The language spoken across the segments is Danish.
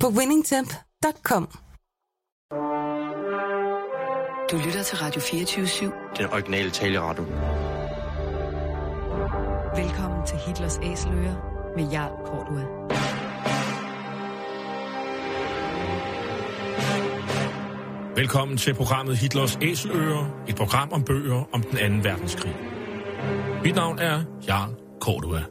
på winningtemp.com. Du lytter til Radio 24 /7. Den originale taleradio. Velkommen til Hitlers Æseløer med Jarl Kortua. Velkommen til programmet Hitlers Æseløer, et program om bøger om den anden verdenskrig. Mit navn er Jarl Kortua.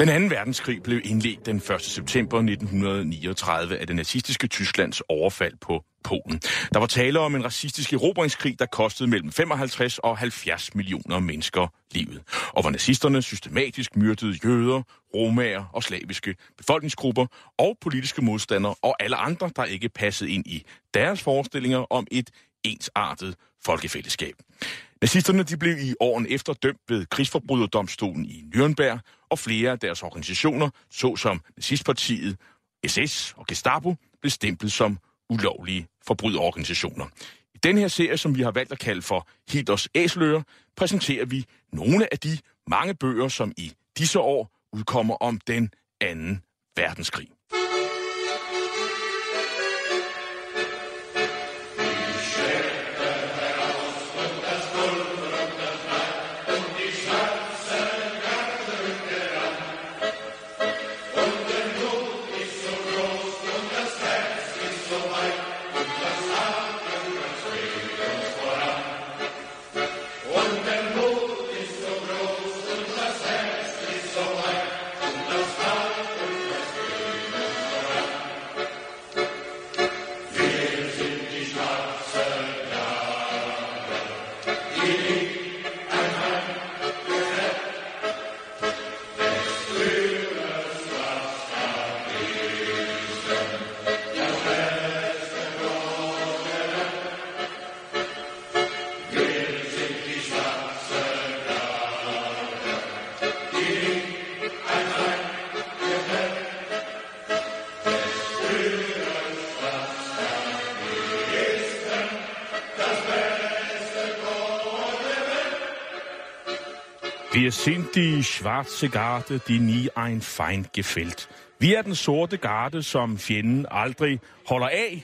Den anden verdenskrig blev indledt den 1. september 1939 af det nazistiske Tysklands overfald på Polen. Der var tale om en racistisk erobringskrig, der kostede mellem 55 og 70 millioner mennesker livet, og hvor nazisterne systematisk myrdede jøder, romager og slaviske befolkningsgrupper og politiske modstandere og alle andre, der ikke passede ind i deres forestillinger om et ensartet folkefællesskab. Nazisterne de blev i åren efter dømt ved krigsforbryderdomstolen i Nürnberg, og flere af deres organisationer, såsom nazistpartiet, SS og Gestapo, blev stemplet som ulovlige forbryderorganisationer. I den her serie, som vi har valgt at kalde for Hitlers Æsløer, præsenterer vi nogle af de mange bøger, som i disse år udkommer om den anden verdenskrig. Wir sind die schwarze Garde, die nie ein Feind gefällt. Vi er den sorte garde, som fjenden aldrig holder af.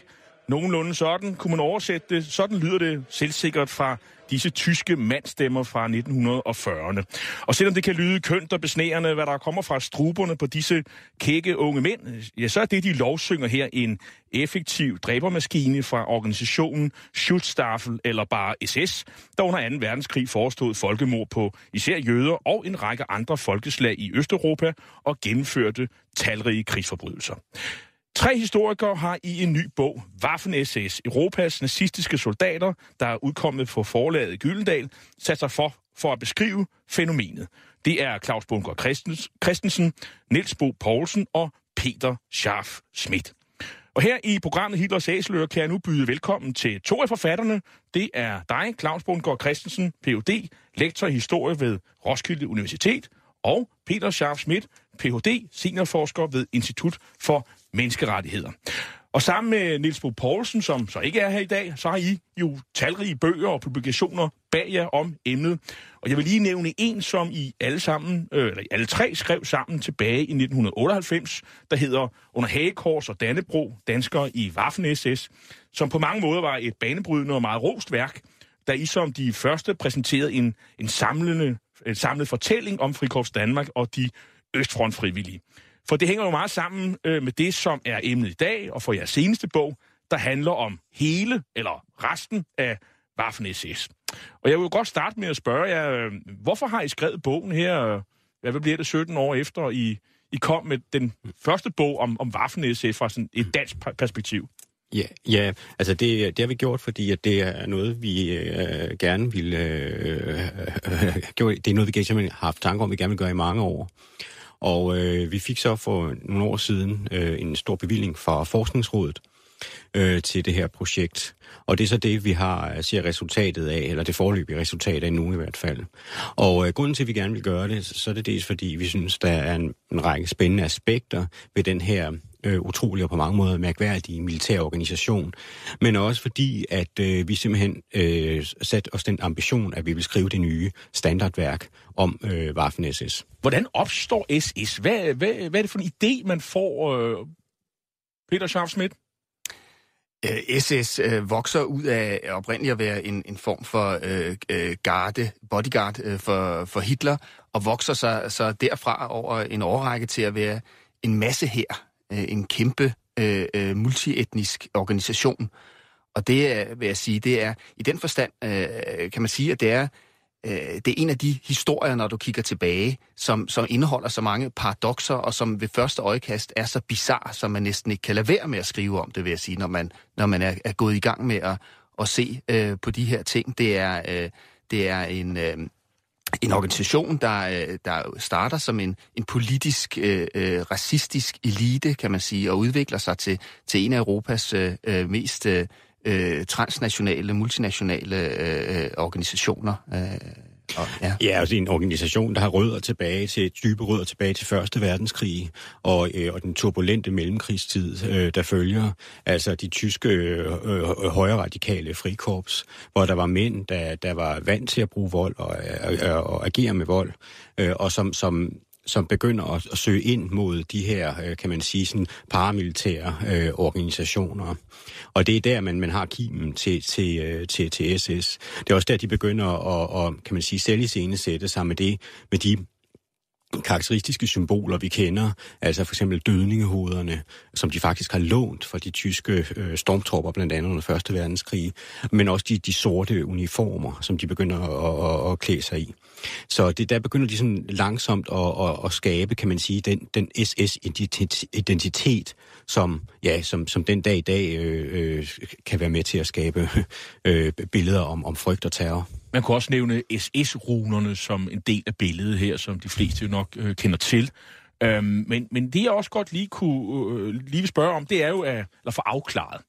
Nogenlunde sådan kunne man oversætte det. Sådan lyder det selvsikkert fra disse tyske mandstemmer fra 1940'erne. Og selvom det kan lyde kønt og besnærende, hvad der kommer fra struberne på disse kække unge mænd, ja, så er det, de lovsynger her, en effektiv dræbermaskine fra organisationen Schutzstaffel eller bare SS, der under 2. verdenskrig forestod folkemord på især jøder og en række andre folkeslag i Østeuropa og gennemførte talrige krigsforbrydelser. Tre historikere har i en ny bog, Waffen-SS, Europas nazistiske soldater, der er udkommet på forlaget Gyldendal, sat sig for, for at beskrive fænomenet. Det er Claus Bunker Christensen, Niels Bo Poulsen og Peter Scharf Schmidt. Og her i programmet Hitlers Æseløer kan jeg nu byde velkommen til to af forfatterne. Det er dig, Claus Bundgaard Christensen, Ph.D., lektor i historie ved Roskilde Universitet, og Peter Scharf Schmidt, Ph.D., seniorforsker ved Institut for Menneskerettigheder. Og sammen med Niels Bo Poulsen, som så ikke er her i dag, så har I jo talrige bøger og publikationer bag jer om emnet. Og jeg vil lige nævne en, som I alle sammen, øh, eller alle tre skrev sammen tilbage i 1998, der hedder Under Hagekors og Dannebro, Danskere i Waffen-SS, som på mange måder var et banebrydende og meget rost værk, da I som de første præsenterede en, en, samlende, en samlet fortælling om Frikorps Danmark og de Østfront frivillige. For det hænger jo meget sammen øh, med det, som er emnet i dag, og for jeres seneste bog, der handler om hele, eller resten af Waffen-SS. Og jeg vil godt starte med at spørge jer, øh, hvorfor har I skrevet bogen her, øh, hvad bliver det, 17 år efter, I, I kom med den første bog om, om Waffen-SS fra sådan et dansk perspektiv? Ja, ja altså det, det har vi gjort, fordi at det er noget, vi øh, gerne vil... Øh, øh, det er noget, vi simpelthen har haft tanker om, vi gerne vil gøre i mange år. Og øh, vi fik så for nogle år siden øh, en stor bevilling fra Forskningsrådet øh, til det her projekt. Og det er så det, vi har øh, ser resultatet af, eller det forløbige resultat af nu i hvert fald. Og øh, grunden til, at vi gerne vil gøre det, så er det dels fordi, vi synes, der er en, en række spændende aspekter ved den her øh, utrolig og på mange måder mærkværdige militær organisation, men også fordi, at øh, vi simpelthen øh, satte os den ambition, at vi vil skrive det nye standardværk om øh, Waffen-SS. Hvordan opstår SS? Hvad, hvad, hvad er det for en idé, man får, øh, Peter Scharf Schmidt? SS øh, vokser ud af oprindeligt at være en, en form for øh, øh, garde, bodyguard øh, for, for Hitler, og vokser sig så derfra over en årrække til at være en masse her, øh, en kæmpe øh, øh, multietnisk organisation. Og det er, vil jeg sige, det er i den forstand, øh, kan man sige, at det er øh, det er en af de historier, når du kigger tilbage, som, som indeholder så mange paradoxer, og som ved første øjekast er så bizarre, som man næsten ikke kan lade være med at skrive om det, vil jeg sige, når man, når man er, er gået i gang med at, at se øh, på de her ting. Det er, øh, det er en... Øh, en organisation, der, øh, der starter som en, en politisk, øh, øh, racistisk elite, kan man sige, og udvikler sig til, til en af Europas øh, øh mest øh, transnationale, multinationale øh, organisationer. Øh, og, ja. ja, altså en organisation, der har rødder tilbage til, dybe rødder tilbage til Første Verdenskrig og, øh, og den turbulente mellemkrigstid, øh, der følger. Altså de tyske øh, øh, øh højre radikale frikorps, hvor der var mænd, der, der var vant til at bruge vold og, øh, og, og agere med vold, øh, og som, som som begynder at, at søge ind mod de her, øh, kan man sige, sådan paramilitære øh, organisationer. Og det er der, man, man har kimen til, til, øh, til, til SS. Det er også der, de begynder at, at kan man sige, selv i sig med, det, med de karakteristiske symboler, vi kender, altså for eksempel dødningehoderne, som de faktisk har lånt fra de tyske øh, stormtropper, blandt andet under Første Verdenskrig, men også de, de sorte uniformer, som de begynder at, at, at klæde sig i. Så det, der begynder de sådan langsomt at, at, at skabe, kan man sige, den, den SS-identitet, som, ja, som, som den dag i dag øh, øh, kan være med til at skabe øh, billeder om, om frygt og terror. Man kunne også nævne SS-runerne som en del af billedet her, som de fleste jo nok øh, kender til. Øhm, men, men det jeg også godt lige kunne øh, lige vil spørge om, det er jo at, at få afklaret.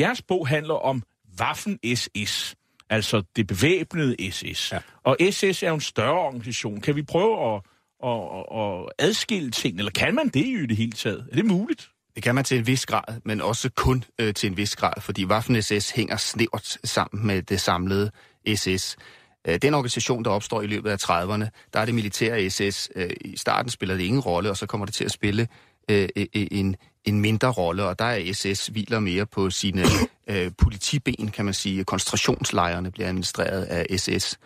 Jeres bog handler om Waffen-SS, altså det bevæbnede SS. Ja. Og SS er jo en større organisation. Kan vi prøve at, at, at adskille ting, eller kan man det i det hele taget? Er det muligt? Det kan man til en vis grad, men også kun øh, til en vis grad, fordi Waffen-SS hænger snævert sammen med det samlede SS. Øh, den organisation, der opstår i løbet af 30'erne, der er det militære SS. Øh, I starten spiller det ingen rolle, og så kommer det til at spille øh, en, en mindre rolle, og der er SS hviler mere på sine øh, politiben, kan man sige. Koncentrationslejrene bliver administreret af SS,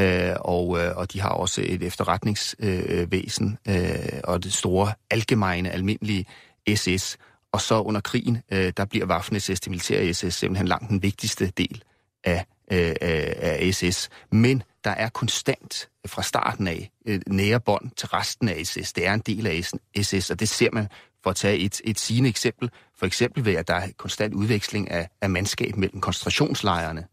øh, og, øh, og de har også et efterretningsvæsen øh, øh, og det store, algemeine, almindelige SS. Og så under krigen, øh, der bliver Waffen-SS, det militære SS, simpelthen langt den vigtigste del af Øh, øh, af SS. Men der er konstant fra starten af øh, nære bånd til resten af SS. Det er en del af SS, og det ser man for at tage et, et sigende eksempel. For eksempel ved, at der er konstant udveksling af, af mandskab mellem koncentrationslejrene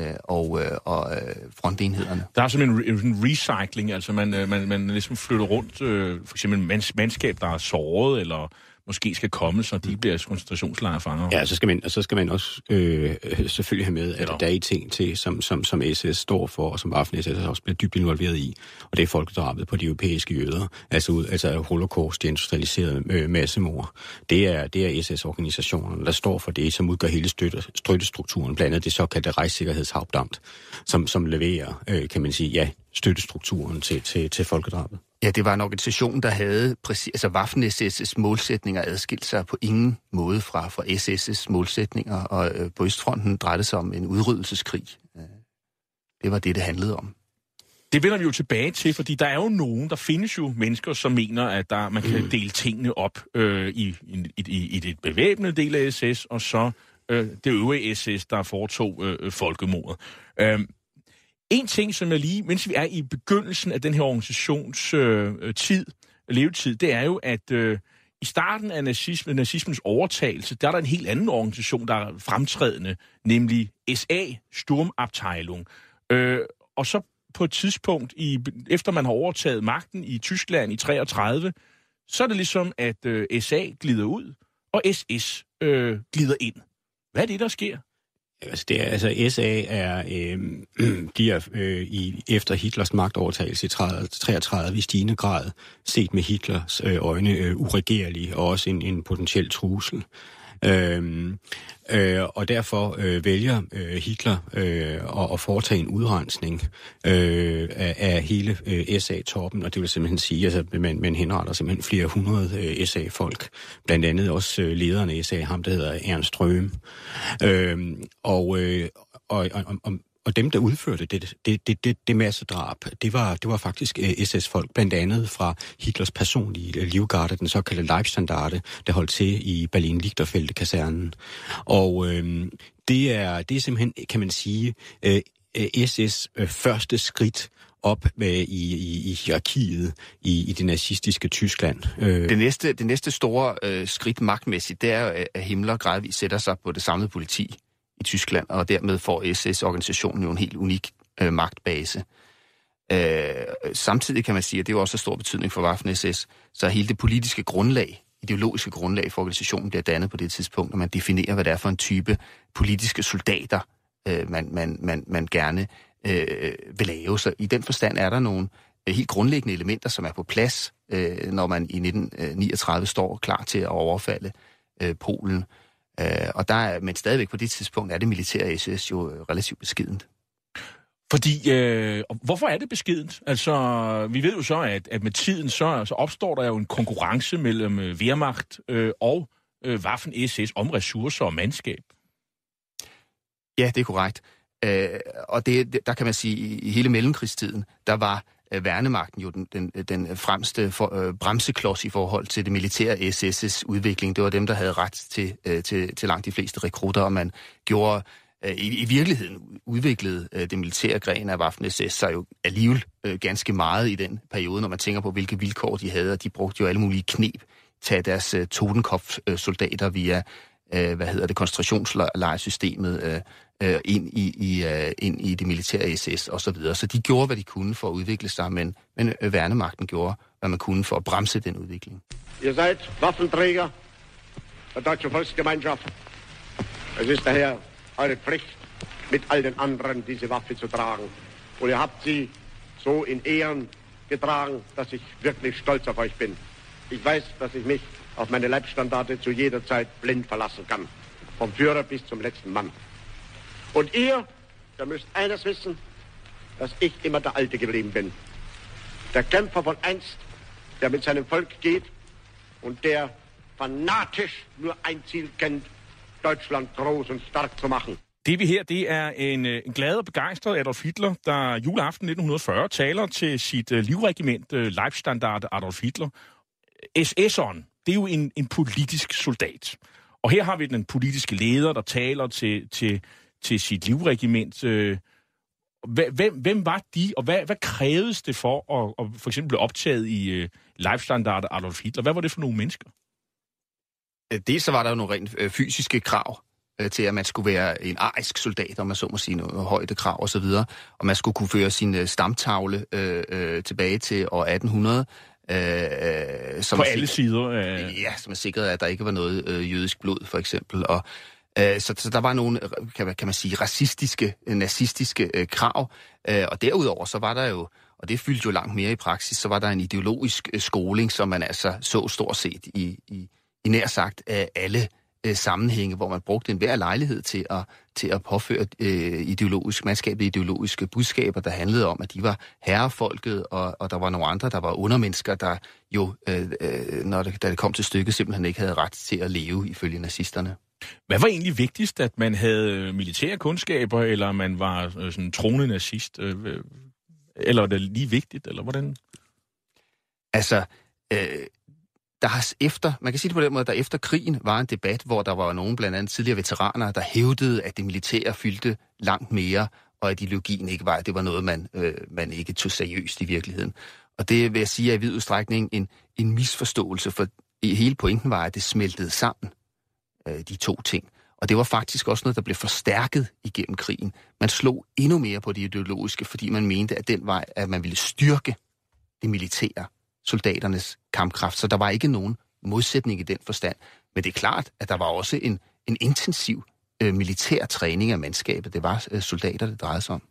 øh, og, øh, og øh, frontenhederne. Der er simpelthen en, en recycling, altså man, øh, man, man ligesom flytter rundt, øh, for eksempel mandskab, der er såret, eller måske skal komme, så de mm. bliver koncentrationslejrfanger. Ja, så skal man, og så skal man også øh, selvfølgelig have med, at der er ting til, som, som, som SS står for, og som Waffen SS også bliver dybt involveret i, og det er folkedrabet på de europæiske jøder, altså, ud, altså holocaust, det industrialiserede øh, massemord. Det er, det er SS-organisationerne, der står for det, som udgør hele støtte, støttestrukturen, blandt andet det såkaldte rejssikkerhedshavdamt, som, som leverer, øh, kan man sige, ja, støttestrukturen til, til, til folkedrabet. Ja, det var en organisation, der havde præcis, altså Waffen-SS' målsætninger adskilt sig på ingen måde fra, fra SS' målsætninger, og øh, på Østfronten drejede sig om en udryddelseskrig. Øh, det var det, det handlede om. Det vender vi jo tilbage til, fordi der er jo nogen, der findes jo mennesker, som mener, at der, man kan dele tingene op øh, i, i, i, i det bevæbnede del af SS, og så øh, det øvrige SS, der foretog øh, folkemordet. Øh, en ting, som jeg lige, mens vi er i begyndelsen af den her organisations øh, tid, levetid, det er jo, at øh, i starten af nazisme, nazismens overtagelse, der er der en helt anden organisation, der er fremtrædende, nemlig SA, Sturmabteilung. Øh, og så på et tidspunkt, i, efter man har overtaget magten i Tyskland i 33, så er det ligesom, at øh, SA glider ud, og SS øh, glider ind. Hvad er det, der sker? Altså, det er, altså SA er, øh, de er øh, i, efter Hitlers magtovertagelse i 33 i stigende grad set med Hitlers øh, øjne øh, uregerlige og også en, en potentiel trussel. Øhm, øh, og derfor øh, vælger øh, Hitler øh, at, at foretage en udrensning øh, af, af hele øh, SA-toppen, og det vil simpelthen sige, at altså, man, man henretter simpelthen flere hundrede øh, SA-folk, blandt andet også øh, lederen af SA, ham der hedder Ernst Røhm. Øh, og, øh, og, og, og og dem, der udførte det, det, det, det, det massedrab, det var, det var faktisk øh, SS-folk, blandt andet fra Hitlers personlige øh, livgarde, den såkaldte Leibstandarte, der holdt til i berlin lichterfeldt kasernen Og øh, det, er, det er simpelthen, kan man sige, øh, SS' øh, første skridt op med i, i, i hierarkiet i, i det nazistiske Tyskland. Det, næste, det næste store øh, skridt magtmæssigt, det er, at Himmler gradvist sætter sig på det samlede politi i Tyskland, og dermed får SS-organisationen jo en helt unik øh, magtbase. Øh, samtidig kan man sige, at det er jo også har stor betydning for Waffen-SS, så hele det politiske grundlag, ideologiske grundlag for organisationen bliver dannet på det tidspunkt, og man definerer, hvad det er for en type politiske soldater, øh, man, man, man, man gerne øh, vil lave. Så i den forstand er der nogle øh, helt grundlæggende elementer, som er på plads, øh, når man i 1939 øh, står klar til at overfalde øh, Polen. Øh, og der er, men stadigvæk på det tidspunkt er det militære SS jo øh, relativt beskedent. Fordi, øh, hvorfor er det beskedent? Altså, vi ved jo så, at, at med tiden, så, så opstår der jo en konkurrence mellem øh, Wehrmacht øh, og øh, Waffen-SS om ressourcer og mandskab. Ja, det er korrekt. Øh, og det, der kan man sige, i hele mellemkrigstiden, der var øh, Øh, værnemagten jo den, den, den fremste for, øh, bremseklods i forhold til det militære SS's udvikling. Det var dem, der havde ret til, øh, til, til langt de fleste rekrutter, og man gjorde øh, i, i virkeligheden udviklede øh, det militære gren af Waffen-SS sig jo alligevel øh, ganske meget i den periode, når man tænker på, hvilke vilkår de havde, og de brugte jo alle mulige knep til deres øh, Totenkopf-soldater øh, via øh, hvad hedder det, koncentrationslejrsystemet øh, øh, ind, i, i, øh, ind i det militære SS og så videre. Så de gjorde, hvad de kunne for at udvikle sig, men, men øh, værnemagten gjorde, hvad man kunne for at bremse den udvikling. Ihr seid Waffenträger der deutschen Volksgemeinschaft. Es ist daher eure Pflicht, mit all den anderen diese Waffe zu tragen. Und ihr habt sie so in Ehren getragen, dass ich wirklich stolz auf euch bin. Ich weiß, dass ich mich auf meine Leibstandarte zu jeder Zeit blind verlassen kann. Vom Führer bis zum letzten Mann. Und ihr, ihr müsst eines wissen, dass ich immer der Alte geblieben bin. Der Kämpfer von einst, der mit seinem Volk geht und der fanatisch nur ein Ziel kennt, Deutschland groß und stark zu machen. Det vi her, det er en, øh, en glad og begejstret Adolf Hitler, der juleaften 1940 taler til sit uh, livregiment uh, Leibstandard Adolf Hitler. SS'eren, det er jo en, en politisk soldat. Og her har vi den politiske leder, der taler til, til til sit livregiment. Øh, hvem, hvem var de, og hvad, hvad krævedes det for at, at for eksempel blive optaget i øh, lifestandard Adolf Hitler? Hvad var det for nogle mennesker? Øh, det så var der jo nogle rent øh, fysiske krav øh, til, at man skulle være en arisk soldat, om man så må sige noget højdekrav og så videre, og man skulle kunne føre sin øh, stamtavle øh, øh, tilbage til år 1800. Øh, som på alle sider? Øh... Ja, som er sikret, at der ikke var noget øh, jødisk blod, for eksempel. Og Øh, så, så der var nogle, kan man, kan man sige, racistiske, nazistiske øh, krav. Øh, og derudover så var der jo, og det fyldte jo langt mere i praksis, så var der en ideologisk øh, skoling, som man altså så stort set i, i, i nær sagt øh, alle øh, sammenhænge, hvor man brugte en hver lejlighed til at, til at påføre øh, ideologisk, mandskabet ideologiske budskaber, der handlede om, at de var herrefolket, og, og der var nogle andre, der var undermennesker, der jo, øh, øh, når det, da det kom til stykket, simpelthen ikke havde ret til at leve ifølge nazisterne. Hvad var egentlig vigtigst, at man havde militære kundskaber, eller man var øh, sådan troende nazist? Øh, eller var det lige vigtigt, eller hvordan? Altså, øh, der har efter, man kan sige det på den måde, der efter krigen var en debat, hvor der var nogen, blandt andet tidligere veteraner, der hævdede, at det militære fyldte langt mere, og at ideologien ikke var, at det var noget, man, øh, man ikke tog seriøst i virkeligheden. Og det vil jeg sige er i vid udstrækning en, en misforståelse, for hele pointen var, at det smeltede sammen øh, de to ting. Og det var faktisk også noget, der blev forstærket igennem krigen. Man slog endnu mere på det ideologiske, fordi man mente, at den vej, at man ville styrke det militære, soldaternes kampkraft. Så der var ikke nogen modsætning i den forstand. Men det er klart, at der var også en, en intensiv øh, militær træning af mandskabet. Det var øh, soldater, det drejede sig om.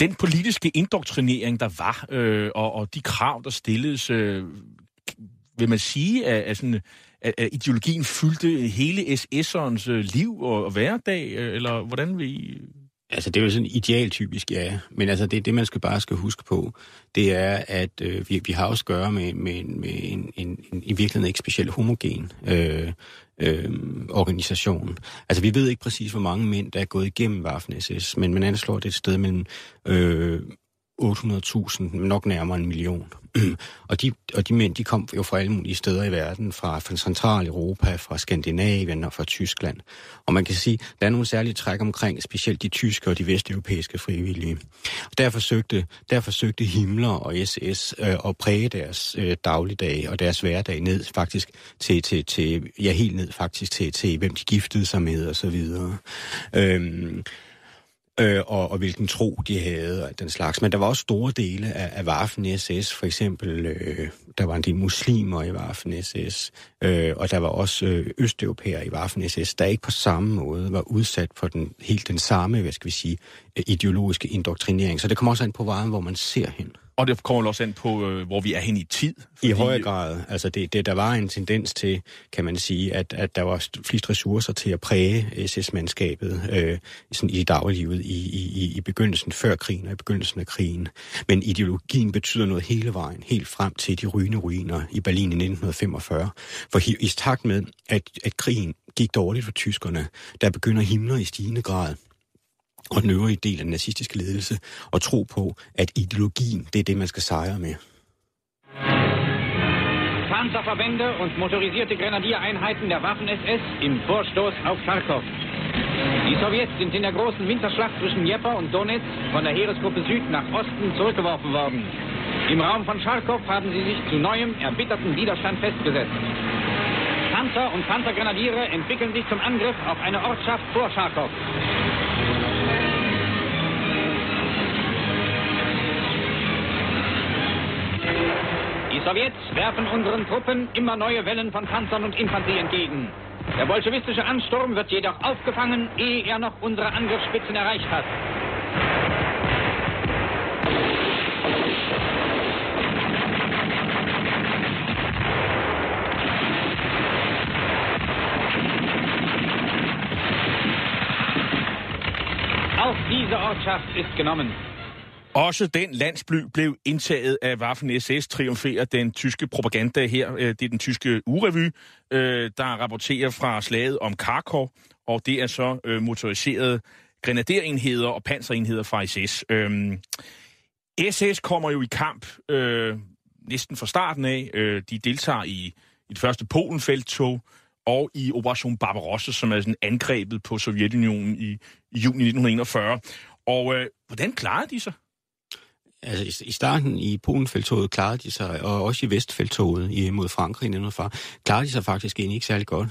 Den politiske indoktrinering, der var, øh, og, og de krav, der stilledes, øh, vil man sige, at, at, sådan, at, at ideologien fyldte hele SS'erens øh, liv og, og hverdag, øh, eller hvordan vil I... Altså, det er jo sådan idealtypisk, ja. Men altså, det, det man skal bare skal huske på, det er, at øh, vi, vi har også at gøre med, med, med en, en, en, i virkeligheden ikke specielt homogen øh, øh, organisation. Altså, vi ved ikke præcis, hvor mange mænd, der er gået igennem Waffen-SS, men man anslår det et sted mellem øh, 800.000, nok nærmere en million. og, de, og de mænd, de kom jo fra alle mulige steder i verden, fra, fra Centraleuropa, fra Skandinavien og fra Tyskland. Og man kan sige, der er nogle særlige træk omkring, specielt de tyske og de vesteuropæiske frivillige. Og der forsøgte, der forsøgte Himmler og SS øh, at præge deres øh, dagligdag og deres hverdag ned faktisk til, til, til, ja helt ned faktisk til, til hvem de giftede sig med og så videre. Øhm, øh, og, og hvilken tro de havde og den slags. Men der var også store dele af, af Waffen SS, for eksempel, øh, der var en del muslimer i Waffen SS, øh, og der var også øh, østeuropæere i Waffen SS, der ikke på samme måde var udsat for den helt den samme, hvad skal vi sige, øh, ideologiske indoktrinering. Så det kommer også an på vejen, hvor man ser hen. Og det kommer også an på, øh, hvor vi er hen i tid. Fordi... I høj grad. Altså det, det, der var en tendens til, kan man sige, at, at der var flest ressourcer til at præge SS-mandskabet øh, sådan i dagliglivet i, i, i begyndelsen før krigen og i begyndelsen af krigen. Men ideologien betyder noget hele vejen, helt frem til de rygende ruiner i Berlin i 1945. For i, i takt med, at, at krigen gik dårligt for tyskerne, der begynder himler i stigende grad og den øvrige del af den nazistiske ledelse og tro på, at ideologien, det er det, man skal sejre med. Panzerverbände und motorisierte Grenadiereinheiten der Waffen-SS im Vorstoß auf Charkow. Die Sowjets sind in der großen Winterschlacht zwischen Dnieper und Donetsk von der Heeresgruppe Süd nach Osten zurückgeworfen worden. Im Raum von Charkow haben sie sich zu neuem, erbitterten Widerstand festgesetzt. Panzer und Panzergrenadiere entwickeln sich zum Angriff auf eine Ortschaft vor Charkow. Sowjets werfen unseren Truppen immer neue Wellen von Panzern und Infanterie entgegen. Der bolschewistische Ansturm wird jedoch aufgefangen, ehe er noch unsere Angriffsspitzen erreicht hat. Auch diese Ortschaft ist genommen. Også den landsby blev indtaget af Waffen-SS, triumferer den tyske propaganda her. Øh, det er den tyske urevy, øh, der rapporterer fra slaget om Kharkov, og det er så øh, motoriserede grenaderenheder og panserenheder fra SS. SS øhm, kommer jo i kamp næsten fra starten af. De deltager i, det første Polenfelttog og i Operation Barbarossa, som er sådan angrebet på Sovjetunionen i, i juni 1941. Og øh, hvordan klarede de sig? Altså i starten i Polenfeltoget klarede de sig, og også i Vestfeltoget mod Frankrig i 1940, klarede de sig faktisk egentlig ikke særlig godt.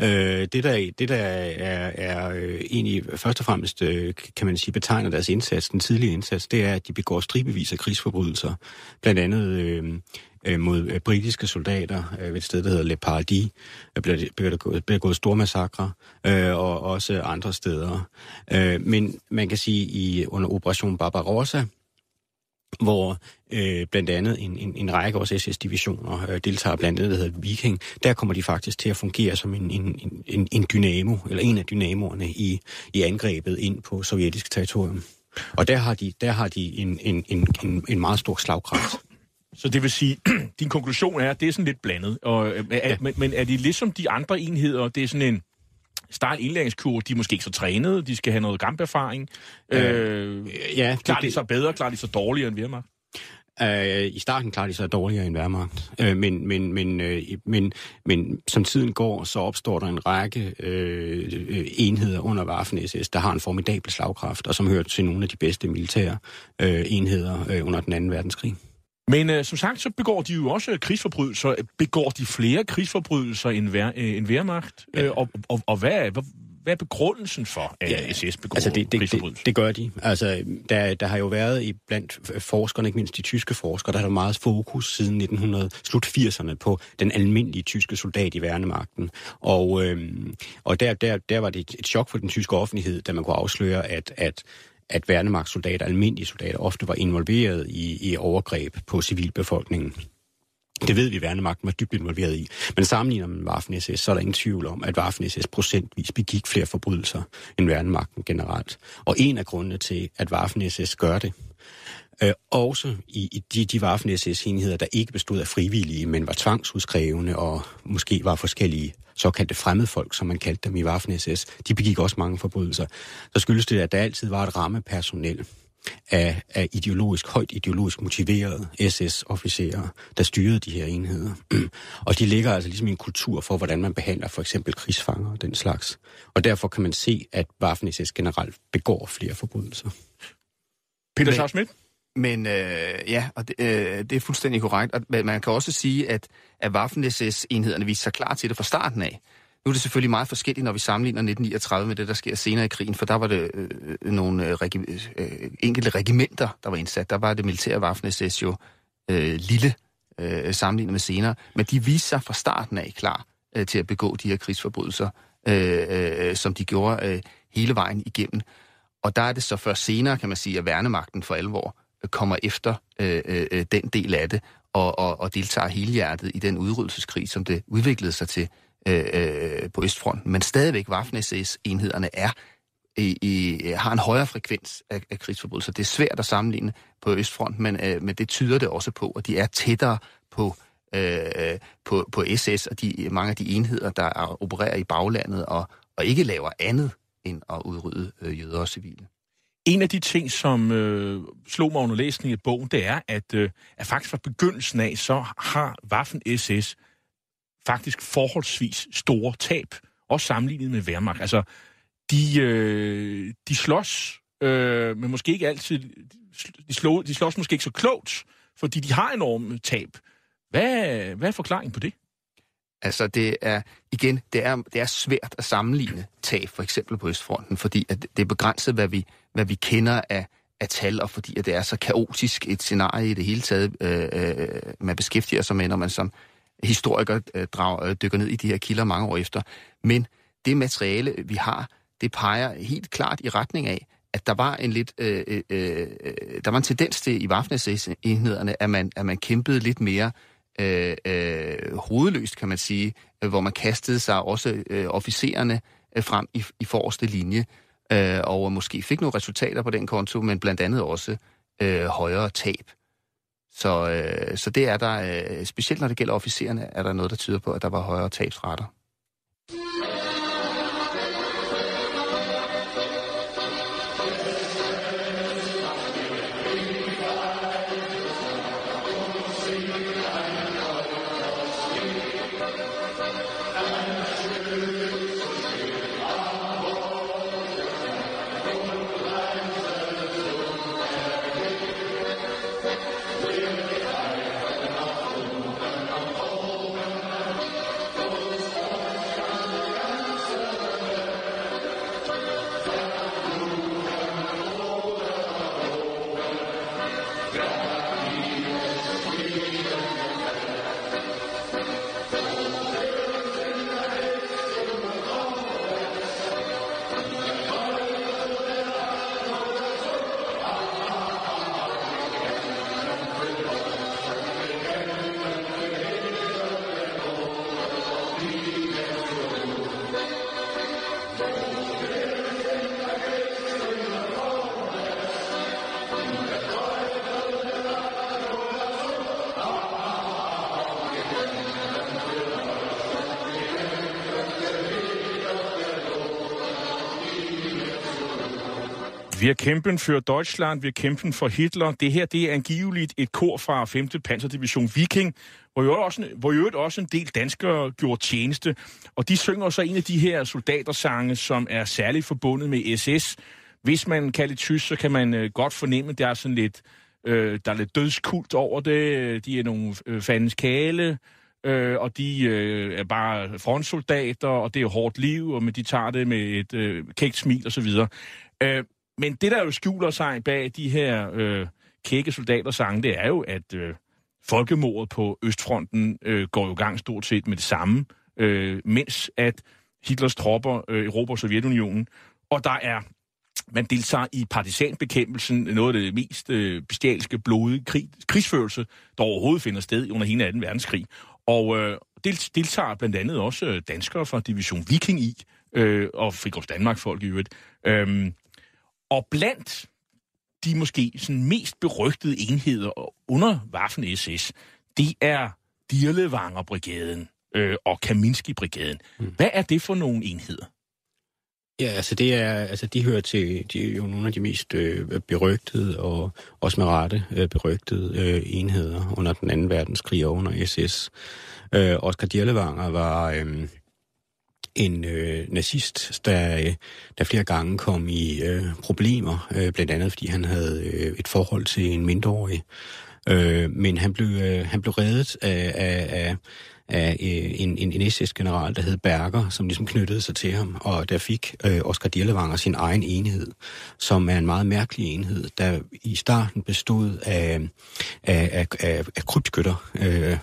Øh, det, der, det, der er, er øh, egentlig først og fremmest, øh, kan man sige, betegner deres indsats, den tidlige indsats, det er, at de begår stribevis af krigsforbrydelser. Blandt andet øh, øh mod øh, britiske soldater øh, ved et sted, der hedder Le Paradis, øh, bliver, bliver, der gået, bliver gået store massakre, øh, og også andre steder. Øh, men man kan sige, i under Operation Barbarossa, hvor øh, blandt andet en, en, en række vores SS-divisioner øh, deltager, blandt andet, der hedder Viking. Der kommer de faktisk til at fungere som en, en, en, en dynamo, eller en af dynamoerne i, i angrebet ind på sovjetisk territorium. Og der har de, der har de en, en, en, en, en meget stor slagkraft. Så det vil sige, din konklusion er, at det er sådan lidt blandet. Og, øh, er, ja. men, men er de ligesom de andre enheder, det er sådan en stejl indlæringskur, de er måske ikke så trænede, de skal have noget kamperfaring. Øh, ja, klarer det, de så bedre, klarer de så dårligere end Wehrmacht? Uh, I starten klarer de sig dårligere end Wehrmacht, uh, men, men, men, uh, men, men som tiden går, så opstår der en række uh, enheder under Waffen-SS, der har en formidabel slagkraft, og som hører til nogle af de bedste militære uh, enheder uh, under den anden verdenskrig. Men øh, som sagt, så begår de jo også krigsforbrydelser. Begår de flere krigsforbrydelser end, vær, øh, end Wehrmacht? Ja. Øh, og, og, og hvad, hvad, hvad er begrundelsen for, at ja, SS begår altså det, det, det, det gør de. Altså, der, der har jo været i blandt forskerne, ikke mindst de tyske forskere, der har der meget fokus siden 1900, slut 80'erne på den almindelige tyske soldat i værnemagten. Og, øhm, og der, der, der var det et chok for den tyske offentlighed, da man kunne afsløre, at, at at værnemagtssoldater, almindelige soldater, ofte var involveret i, i overgreb på civilbefolkningen. Det ved vi, at værnemagten var dybt involveret i. Men sammenligner man Waffen-SS, så er der ingen tvivl om, at Waffen-SS procentvis begik flere forbrydelser end værnemagten generelt. Og en af grundene til, at Waffen-SS gør det, øh, også i, i de, de Waffen-SS-enheder, der ikke bestod af frivillige, men var tvangsudskrevne og måske var forskellige såkaldte fremmedfolk, som man kaldte dem i Waffen-SS, de begik også mange forbrydelser. Så skyldes det, at der altid var et rammepersonel, af, af ideologisk, højt ideologisk motiverede SS-officerer, der styrede de her enheder. og de ligger altså ligesom i en kultur for, hvordan man behandler for eksempel krigsfanger og den slags. Og derfor kan man se, at Waffen-SS generelt begår flere forbrydelser. Peter Schaff men øh, ja, og det, øh, det er fuldstændig korrekt. Og man kan også sige, at, at Waffen-SS-enhederne viste sig klar til det fra starten af. Nu er det selvfølgelig meget forskelligt, når vi sammenligner 1939 med det, der sker senere i krigen, for der var det øh, nogle øh, regi- øh, enkelte regimenter, der var indsat. Der var det militære Waffen-SS jo øh, lille øh, sammenlignet med senere, men de viste sig fra starten af klar øh, til at begå de her krigsforbrydelser, øh, øh, som de gjorde øh, hele vejen igennem. Og der er det så først senere, kan man sige, at værnemagten for alvor kommer efter øh, øh, øh, den del af det, og, og, og deltager helhjertet i den udryddelseskrig, som det udviklede sig til øh, øh, på Østfronten, men stadigvæk Waffen-SS-enhederne er i, i, har en højere frekvens af, af krigsforbrydelser. Det er svært at sammenligne på Østfronten, men, øh, men det tyder det også på, at de er tættere på, øh, på, på SS og de, mange af de enheder, der er, opererer i baglandet og, og ikke laver andet end at udrydde øh, jøder og civile. En af de ting, som øh, slog mig under læsning af bogen, det er, at, øh, at faktisk fra begyndelsen af, så har Waffen-SS faktisk forholdsvis store tab, også sammenlignet med Wehrmacht. Altså, de, øh, de slås, øh, men måske ikke altid, de, slå, de slås måske ikke så klogt, fordi de har enorme tab. Hvad, hvad er forklaringen på det? Altså, det er, igen, det er, det er svært at sammenligne tab, for eksempel på Østfronten, fordi at det er begrænset, hvad vi, hvad vi kender af, af tal, og fordi at det er så kaotisk et scenarie i det hele taget, øh, øh, man beskæftiger sig med, når man som historiker øh, drager, øh, dykker ned i de her kilder mange år efter. Men det materiale, vi har, det peger helt klart i retning af, at der var en lidt, øh, øh, øh, der var en tendens til i Waffen-enhederne, at man, at man kæmpede lidt mere øh, øh, hovedløst, kan man sige, øh, hvor man kastede sig også øh, officererne øh, frem i, i forreste linje, øh, og måske fik nogle resultater på den konto, men blandt andet også øh, højere tab. Så, øh, så det er der, øh, specielt når det gælder officererne, er der noget, der tyder på, at der var højere tabsretter. Kæmpen for Deutschland, wir kæmpen for Hitler. Det her, det er angiveligt et kor fra 5. Panzerdivision Viking, hvor jo også, hvor jo også en del danskere gjorde tjeneste. Og de synger så en af de her soldatersange, som er særligt forbundet med SS. Hvis man kan lidt tysk, så kan man øh, godt fornemme, at der er sådan lidt, øh, der er lidt dødskult over det. De er nogle øh, fandens kale. øh, og de øh, er bare frontsoldater, og det er hårdt liv, og men de tager det med et øh, kægt smil og så videre. Øh, men det, der jo skjuler sig bag de her øh, kække soldater sange, det er jo, at øh, folkemordet på Østfronten øh, går jo gang stort set med det samme, øh, mens at Hitlers tropper øh, erobrer Sovjetunionen, og der er man deltager i partisanbekæmpelsen, noget af det mest øh, bestialske, blodige krig, krigsførelse, der overhovedet finder sted under hele 2. verdenskrig. Og øh, deltager blandt andet også øh, danskere fra Division Viking i, øh, og Frikors Danmark-folk i øvrigt. Øhm, og blandt de måske sådan mest berygtede enheder under Waffen-SS, det er Dirlevanger-brigaden øh, og Kaminski-brigaden. Mm. Hvad er det for nogle enheder? Ja, altså det er, altså de hører til, de er jo nogle af de mest øh, berygtede og også med rette øh, berygtede øh, enheder under den anden verdenskrig og under SS. Øh, Oscar Dirlevanger var øh, en øh, nazist, der, øh, der flere gange kom i øh, problemer, øh, blandt andet fordi han havde øh, et forhold til en mindreårig. Øh, men han blev, øh, han blev reddet af, af, af af øh, en, en, en SS-general, der hed Berger, som ligesom knyttede sig til ham, og der fik øh, Oscar Dirlevanger sin egen enhed, som er en meget mærkelig enhed, der i starten bestod af, af, af, af, af krybskytter, øh,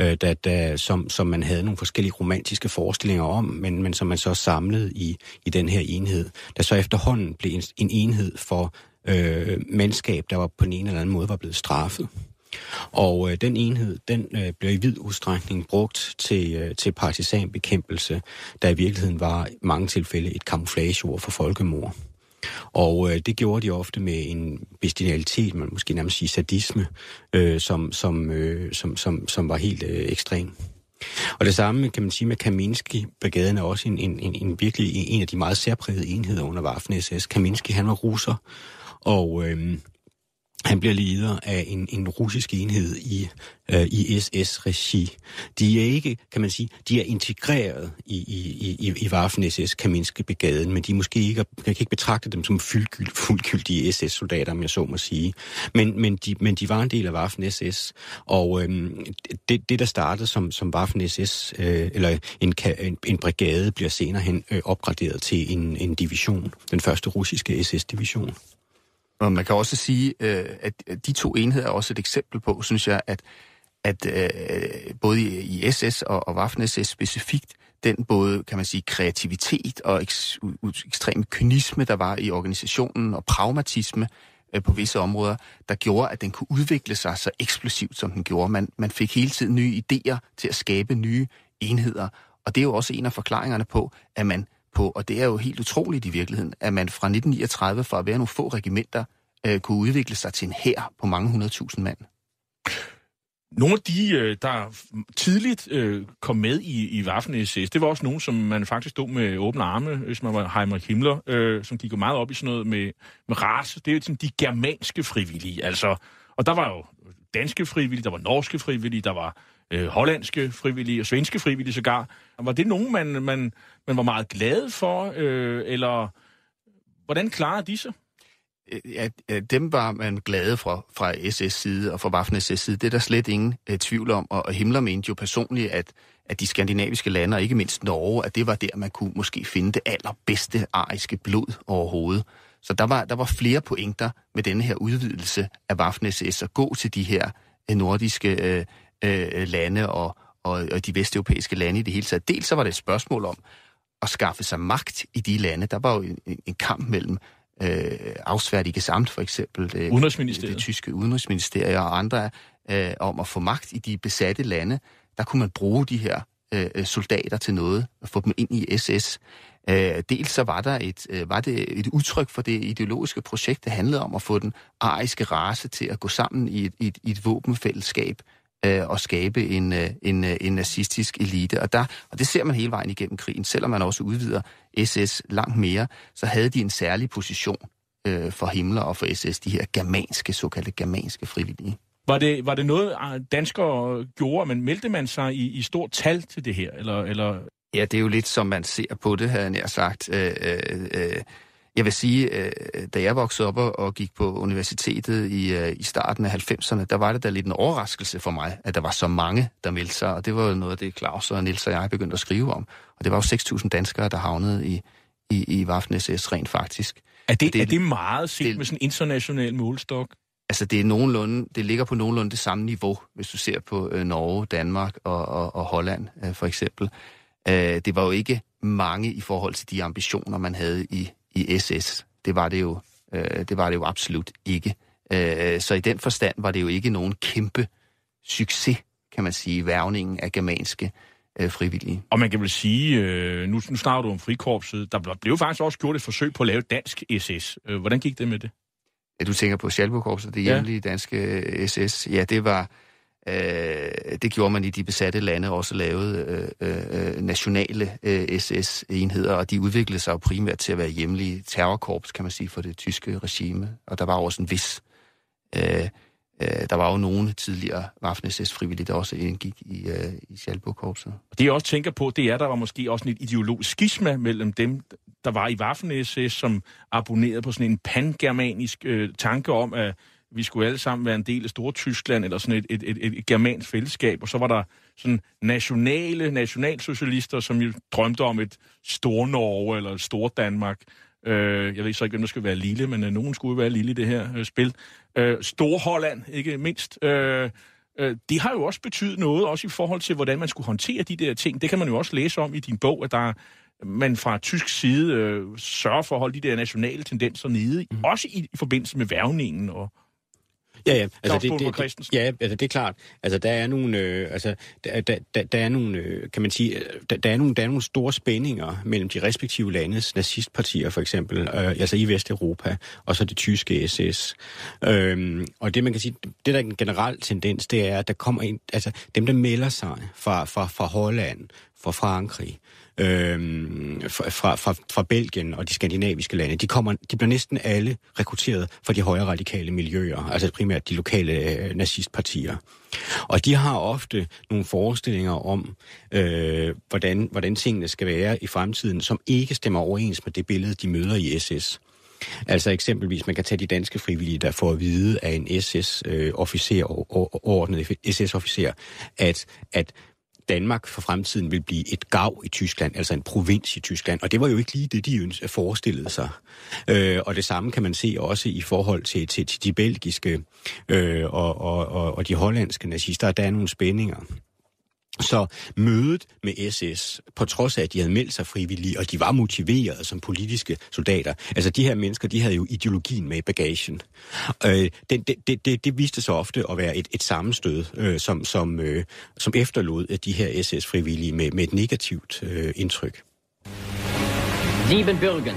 øh, der, der, som, som man havde nogle forskellige romantiske forestillinger om, men, men som man så samlede i, i den her enhed, der så efterhånden blev en, en enhed for øh, mandskab, der var på en eller anden måde var blevet straffet. Og øh, den enhed, den øh, blev i vid udstrækning brugt til, øh, til partisanbekæmpelse, der i virkeligheden var i mange tilfælde et kamuflageord for folkemord. Og øh, det gjorde de ofte med en bestialitet, man måske nærmest sige sadisme, øh, som, som, øh, som, som, som var helt øh, ekstrem. Og det samme kan man sige med Kaminski-brigaden er også en, en, en, en virkelig en af de meget særprægede enheder under Waffen-SS. Kaminski, han var russer, og øh, han bliver leder af en, en russisk enhed i, øh, i SS-regi. De er ikke, kan man sige, de er integreret i, i, i, i Waffen-SS Kaminske brigaden, men de måske ikke, jeg kan ikke betragte dem som fuldgyld, fuldgyldige SS-soldater, om jeg så må sige. Men, men, de, men de var en del af Waffen-SS, og øh, det, det, der startede som, som Waffen-SS, øh, eller en, en, en brigade, bliver senere hen øh, opgraderet til en, en division, den første russiske SS-division. Og man kan også sige, øh, at de to enheder er også et eksempel på, synes jeg, at, at øh, både i SS og, og Waffen-SS specifikt, den både, kan man sige, kreativitet og eks, ekstrem kynisme, der var i organisationen, og pragmatisme øh, på visse områder, der gjorde, at den kunne udvikle sig så eksplosivt, som den gjorde. Man, man fik hele tiden nye idéer til at skabe nye enheder, og det er jo også en af forklaringerne på, at man på, og det er jo helt utroligt i virkeligheden, at man fra 1939, for at være nogle få regimenter, øh, kunne udvikle sig til en hær på mange hundredtusind mand. Nogle af de, øh, der tidligt øh, kom med i, i Waffen-SS, det var også nogen, som man faktisk stod med åbne arme, øh, hvis man var Heinrich Himmler, øh, som gik meget op i sådan noget med, med race. Det er jo sådan de germanske frivillige, altså. Og der var jo danske frivillige, der var norske frivillige, der var øh, hollandske frivillige og svenske frivillige sågar. Var det nogen, man, man, man var meget glad for, øh, eller hvordan klarede de sig? At dem var man glade for fra SS side og fra Waffen-SS side. Det er der slet ingen uh, tvivl om, og, og Himmler mente jo personligt, at, at de skandinaviske lande, og ikke mindst Norge, at det var der, man kunne måske finde det allerbedste ariske blod overhovedet. Så der var, der var flere pointer med denne her udvidelse af Waffen-SS at gå til de her uh, nordiske uh, uh, lande og, og, og de vesteuropæiske lande i det hele taget. Dels så var det et spørgsmål om at skaffe sig magt i de lande. Der var jo en, en kamp mellem øh, Auswärtige Samt for eksempel, det, Udenrigsministeriet. det tyske udenrigsministerium og andre, øh, om at få magt i de besatte lande. Der kunne man bruge de her øh, soldater til noget og få dem ind i SS. Øh, dels så var der et, øh, var det et udtryk for det ideologiske projekt, der handlede om at få den ariske race til at gå sammen i et, i et, i et våbenfællesskab øh, at skabe en, øh, en, øh, en nazistisk elite. Og, der, og det ser man hele vejen igennem krigen. Selvom man også udvider SS langt mere, så havde de en særlig position øh, for Himmler og for SS, de her germanske, såkaldte germanske frivillige. Var det, var det noget, ah, danskere gjorde, men meldte man sig i, i stort tal til det her? Eller, eller? Ja, det er jo lidt som man ser på det, havde jeg sagt. Øh, øh, øh, Jeg vil sige, øh, da jeg voksede op og gik på universitetet i, øh, i starten af 90'erne, der var det da lidt en overraskelse for mig, at der var så mange, der meldte sig. Og det var jo noget af det, Claus og Nils og jeg begyndte at skrive om. Og det var jo 6.000 danskere, der havnede i, i, i Waffen-SS rent faktisk. Er det, det, er det meget set det, med sådan en international målstok? Altså det er nogenlunde, det ligger på nogenlunde det samme niveau, hvis du ser på øh, Norge, Danmark og, og, og Holland øh, for eksempel. Øh, det var jo ikke mange i forhold til de ambitioner, man havde i, i SS. Det var det jo, øh, det var det jo absolut ikke. Øh, så i den forstand var det jo ikke nogen kæmpe succes, kan man sige, værvningen af germanske øh, frivillige. Og man kan vel sige, øh, nu, nu snakker du om frikorpset, der blev faktisk også gjort et forsøg på at lave dansk SS. Øh, hvordan gik det med det? Du tænker på Schalburg-korpset, det hjemlige ja. danske SS. Ja, det var... Øh, det gjorde man i de besatte lande, også lavede øh, øh, nationale øh, SS-enheder, og de udviklede sig jo primært til at være hjemlige terrorkorps, kan man sige, for det tyske regime. Og der var også en vis øh, Øh, der var jo nogle tidligere Waffen-SS-frivillige, der også indgik i, øh, i Schalburg-korpset. Det jeg også tænker på, det er, at der var måske også et ideologisk skisma mellem dem, der var i Waffen-SS, som abonnerede på sådan en pangermanisk øh, tanke om, at vi skulle alle sammen være en del af Stortyskland, eller sådan et, et, et, et germansk fællesskab, og så var der sådan nationale nationalsocialister, som jo drømte om et Stor-Norge eller et Stor-Danmark, Øh, jeg ved så ikke, hvem der skal være lille, men øh, nogen skulle være lille i det her øh, spil. Øh, Storholland, ikke mindst. Øh, øh, det har jo også betydet noget, også i forhold til, hvordan man skulle håndtere de der ting. Det kan man jo også læse om i din bog, at der man fra tysk side øh, sørger for at holde de der nationale tendenser nede, mm. også i, i forbindelse med værvningen og, Ja, ja. Altså, det, det, det, ja, altså det er klart. Altså der er nogle, øh, altså der, der, der, der er nogle, øh, kan man sige, der, der er nogle, der er nogle store spændinger mellem de respektive landes nazistpartier for eksempel, øh, altså i Vesteuropa, og så det tyske SS. Øhm, og det man kan sige, det der er en generel tendens, det er, at der kommer ind, altså dem der melder sig fra, fra, fra Holland, fra Frankrig, øh, fra, fra, fra Belgien og de skandinaviske lande, de, kommer, de bliver næsten alle rekrutteret fra de højre radikale miljøer, altså primært de lokale øh, nazistpartier. Og de har ofte nogle forestillinger om, øh, hvordan, hvordan tingene skal være i fremtiden, som ikke stemmer overens med det billede, de møder i SS. Altså eksempelvis, man kan tage de danske frivillige, der får at vide af en SS-officer, øh, ordnet SS-officer, at, at Danmark for fremtiden vil blive et gav i Tyskland, altså en provins i Tyskland. Og det var jo ikke lige det, de forestillede sig. Øh, og det samme kan man se også i forhold til, til, til de belgiske øh, og, og, og, og de hollandske nazister. Der er nogle spændinger. Så mødet med SS, på trods af, at de havde meldt sig frivillige, og de var motiverede som politiske soldater, altså de her mennesker, de havde jo ideologien med i bagagen. Øh, det, det, det, det viste sig ofte at være et, et sammenstød, øh, som, som, øh, som efterlod de her SS-frivillige med, med et negativt øh, indtryk. Siebenbürgen.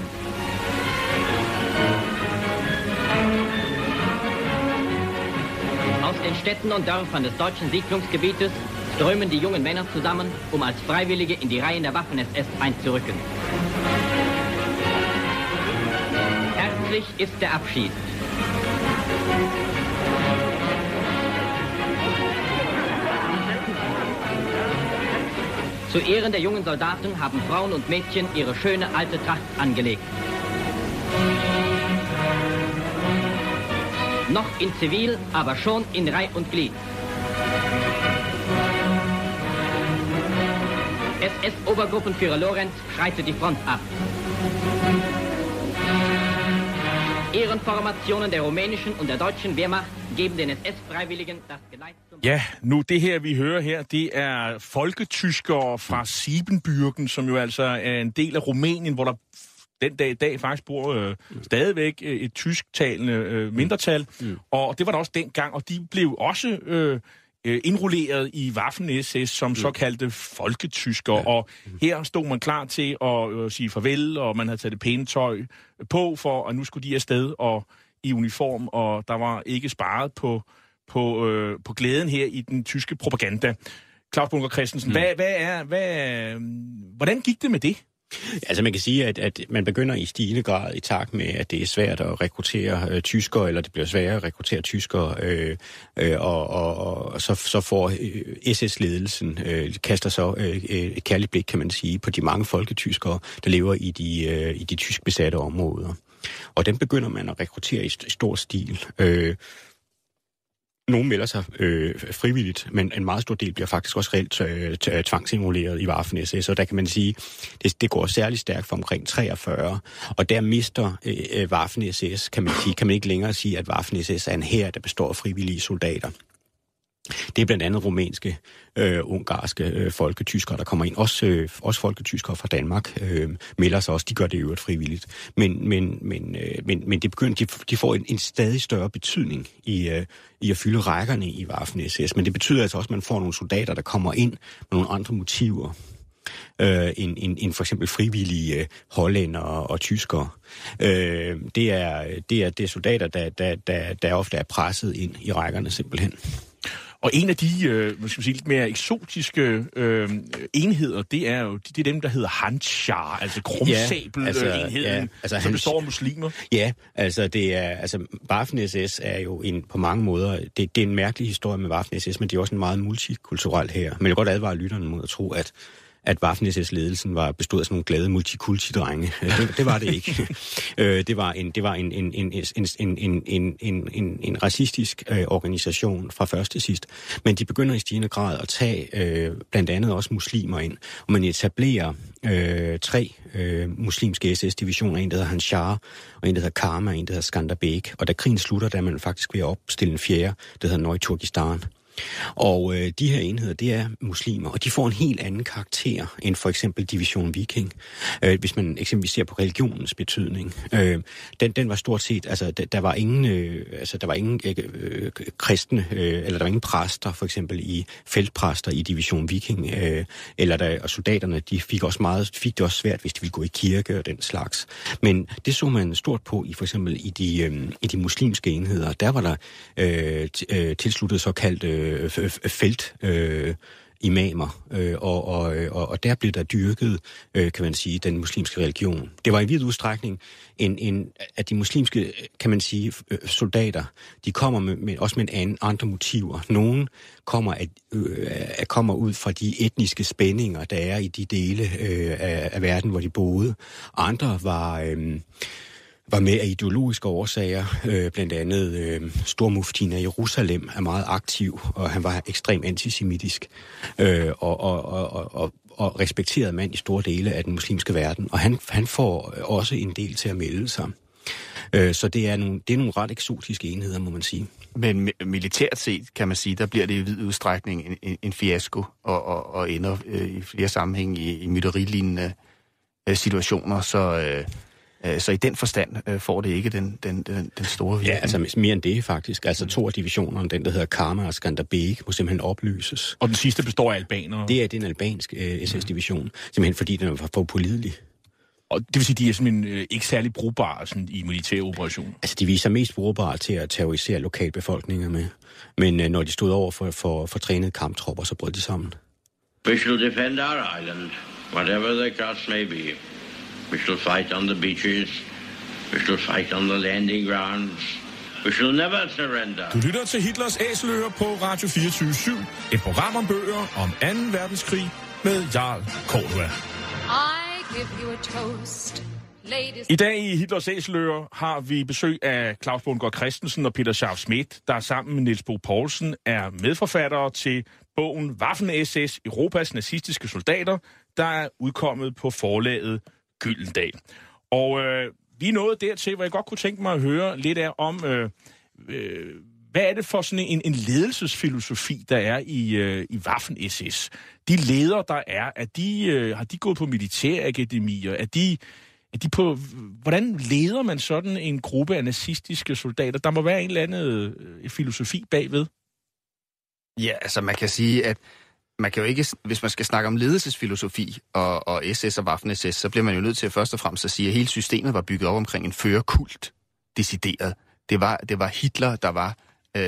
Aus den Städten und Dörfern des deutschen Siedlungsgebietes strömen die jungen Männer zusammen, um als Freiwillige in die Reihen der Waffen-SS einzurücken. Herzlich ist der Abschied. Zu Ehren der jungen Soldaten haben Frauen und Mädchen ihre schöne alte Tracht angelegt. Noch in Zivil, aber schon in Reih und Glied. SS-Obergruppenführer Lorenz schreitet die Front ab. Ehrenformationen der rumänischen und der deutschen Wehrmacht geben den SS-Freiwilligen das Geleit zum... Ja, nu det her, vi hører her, det er folketyskere fra Siebenbürgen, som jo altså er en del af Rumænien, hvor der den dag i dag faktisk bor øh, stadigvæk øh, et tysktalende øh, mindretal. Mm. Og det var der også dengang, og de blev også øh, øh, indrulleret i Waffen-SS som mm. såkaldte folketysker, ja. og her stod man klar til at øh, sige farvel, og man havde taget det pæne tøj på, for at nu skulle de afsted og i uniform, og der var ikke sparet på, på, øh, på glæden her i den tyske propaganda. Claus Bunker Christensen, mm. hvad, hvad er, hvad, hvordan gik det med det? Altså man kan sige, at, at man begynder i stigende grad i takt med, at det er svært at rekruttere øh, tyskere, eller det bliver sværere at rekruttere tyskere, øh, øh, og, og, og så, så får øh, SS-ledelsen øh, kaster så øh, øh, et kærligt blik, kan man sige, på de mange folketyskere, der lever i de, øh, i de tysk besatte områder. Og den begynder man at rekruttere i stor stil. Øh, nogle melder sig øh, frivilligt, men en meget stor del bliver faktisk også reelt øh, øh tvangsimuleret i Waffen SS, Så der kan man sige, det, det går særlig stærkt for omkring 43, og der mister øh, øh Waffen SS, kan man sige, kan man ikke længere sige, at Waffen SS er en her, der består af frivillige soldater. Det er blandt andet rumænske, øh, ungarske øh, folketyskere, der kommer ind. Også, øh, også folketyskere fra Danmark øh, melder sig også. De gør det i øvrigt frivilligt. Men, men, men, øh, men, men det begynder, de, de får en, en stadig større betydning i, øh, i at fylde rækkerne i Waffen SS. Men det betyder altså også, at man får nogle soldater, der kommer ind med nogle andre motiver øh, end, end, end for eksempel frivillige øh, hollænder og, og tyskere. Øh, det, er, det, er, det er soldater, der, der, der, der ofte er presset ind i rækkerne simpelthen. Og en af de øh, skal sige, lidt mere eksotiske øh, enheder, det er jo det er dem, der hedder Hanchar, altså krumsabel ja, altså, enheden, ja, altså som består af muslimer. Ja, altså det er, altså Waffen SS er jo en, på mange måder, det, det er en mærkelig historie med Waffen SS, men det er også en meget multikulturel her. Men jeg vil godt advare lytterne mod at tro, at at Waffen-SS-ledelsen var bestået af sådan nogle glade multikulti-drenge. Det, det var det ikke. Øh, det var en, det var en, en, en, en, en, en, en, en, en racistisk øh, organisation fra først til sidst. Men de begynder i stigende grad at tage øh, blandt andet også muslimer ind. Og man etablerer øh, tre øh, muslimske SS-divisioner. En, der hedder Hanshar, og en, der hedder Karma, og en, der hedder Skanderbeg. Og da krigen slutter, der er man faktisk ved at opstille en fjerde, der hedder Nøj-Turkistan. Og øh, de her enheder, det er muslimer, og de får en helt anden karakter end for eksempel Division Viking. Øh, hvis man eksempelvis ser på religionens betydning. Øh, den, den var stort set, altså der, der var ingen, øh, altså der var ingen øh, øh, kristne, øh, eller der var ingen præster for eksempel i feltpræster i Division Viking, øh, eller der, og soldaterne, de fik også meget, fik det også svært, hvis de ville gå i kirke og den slags. Men det så man stort på i for eksempel i de, øh, i de muslimske enheder. Der var der øh, øh tilsluttet såkaldt øh, øh, felt øh, imamer, øh, og, og, og, og der blev der dyrket, øh, kan man sige, den muslimske religion. Det var i vid udstrækning en, en, at de muslimske, kan man sige, øh, soldater, de kommer med, med også med en anden, andre motiver. Nogle kommer, at, øh, kommer ud fra de etniske spændinger, der er i de dele øh, af, af verden, hvor de boede. Andre var... Øh, var med af ideologiske årsager. Øh, blandt andet øh, stormuftien af Jerusalem er meget aktiv, og han var ekstremt antisemitisk øh, og, og, og, og, og respekteret mand i store dele af den muslimske verden. Og han, han får også en del til at melde sig. Øh, så det er, nogle, det er nogle ret eksotiske enheder, må man sige. Men militært set, kan man sige, der bliver det i vid udstrækning en, en, en fiasko, og, og, og ender øh, i flere sammenhæng i, i mytterilignende øh, situationer, så... Øh, så i den forstand øh, får det ikke den, den, den, den store virkning. Ja, altså mere end det faktisk. Altså to af divisionerne, den der hedder Karma og Skanderbeg, må simpelthen oplyses. Og den sidste består af albanere? Det er den albansk uh, SS-division, simpelthen fordi den var for pålidelig. Og det vil sige, at de er simpelthen øh, ikke særlig brugbare sådan, i militære operationer? Altså, de viser mest brugbare til at terrorisere lokalbefolkninger med. Men øh, når de stod over for, for, for trænede kamptropper, så brød de sammen. We shall defend our island, whatever the cost may be. We shall fight on the beaches. We shall fight on the landing grounds. We shall never surrender. Du lytter til Hitlers Æseløer på Radio 24 /7. Et program om bøger om 2. verdenskrig med Jarl Cordua. I give you a toast. I dag i Hitlers Æseløer har vi besøg af Claus Bundgaard Christensen og Peter Scharf Schmidt, der sammen med Niels Bo Poulsen er medforfattere til bogen Waffen-SS, Europas nazistiske soldater, der er udkommet på forlaget Gyldendal. Og øh, vi er nået dertil, hvor jeg godt kunne tænke mig at høre lidt af om, øh, øh, hvad er det for sådan en, en ledelsesfilosofi, der er i, øh, i Waffen-SS? De ledere, der er, er de, øh, har de gået på militærakademier? Er de, er de på, hvordan leder man sådan en gruppe af nazistiske soldater? Der må være en eller anden øh, filosofi bagved. Ja, altså man kan sige, at man kan jo ikke, hvis man skal snakke om ledelsesfilosofi og, og SS og Waffen-SS, så bliver man jo nødt til at først og fremmest at sige, at hele systemet var bygget op omkring en førerkult, decideret. Det var, det var Hitler, der var, øh,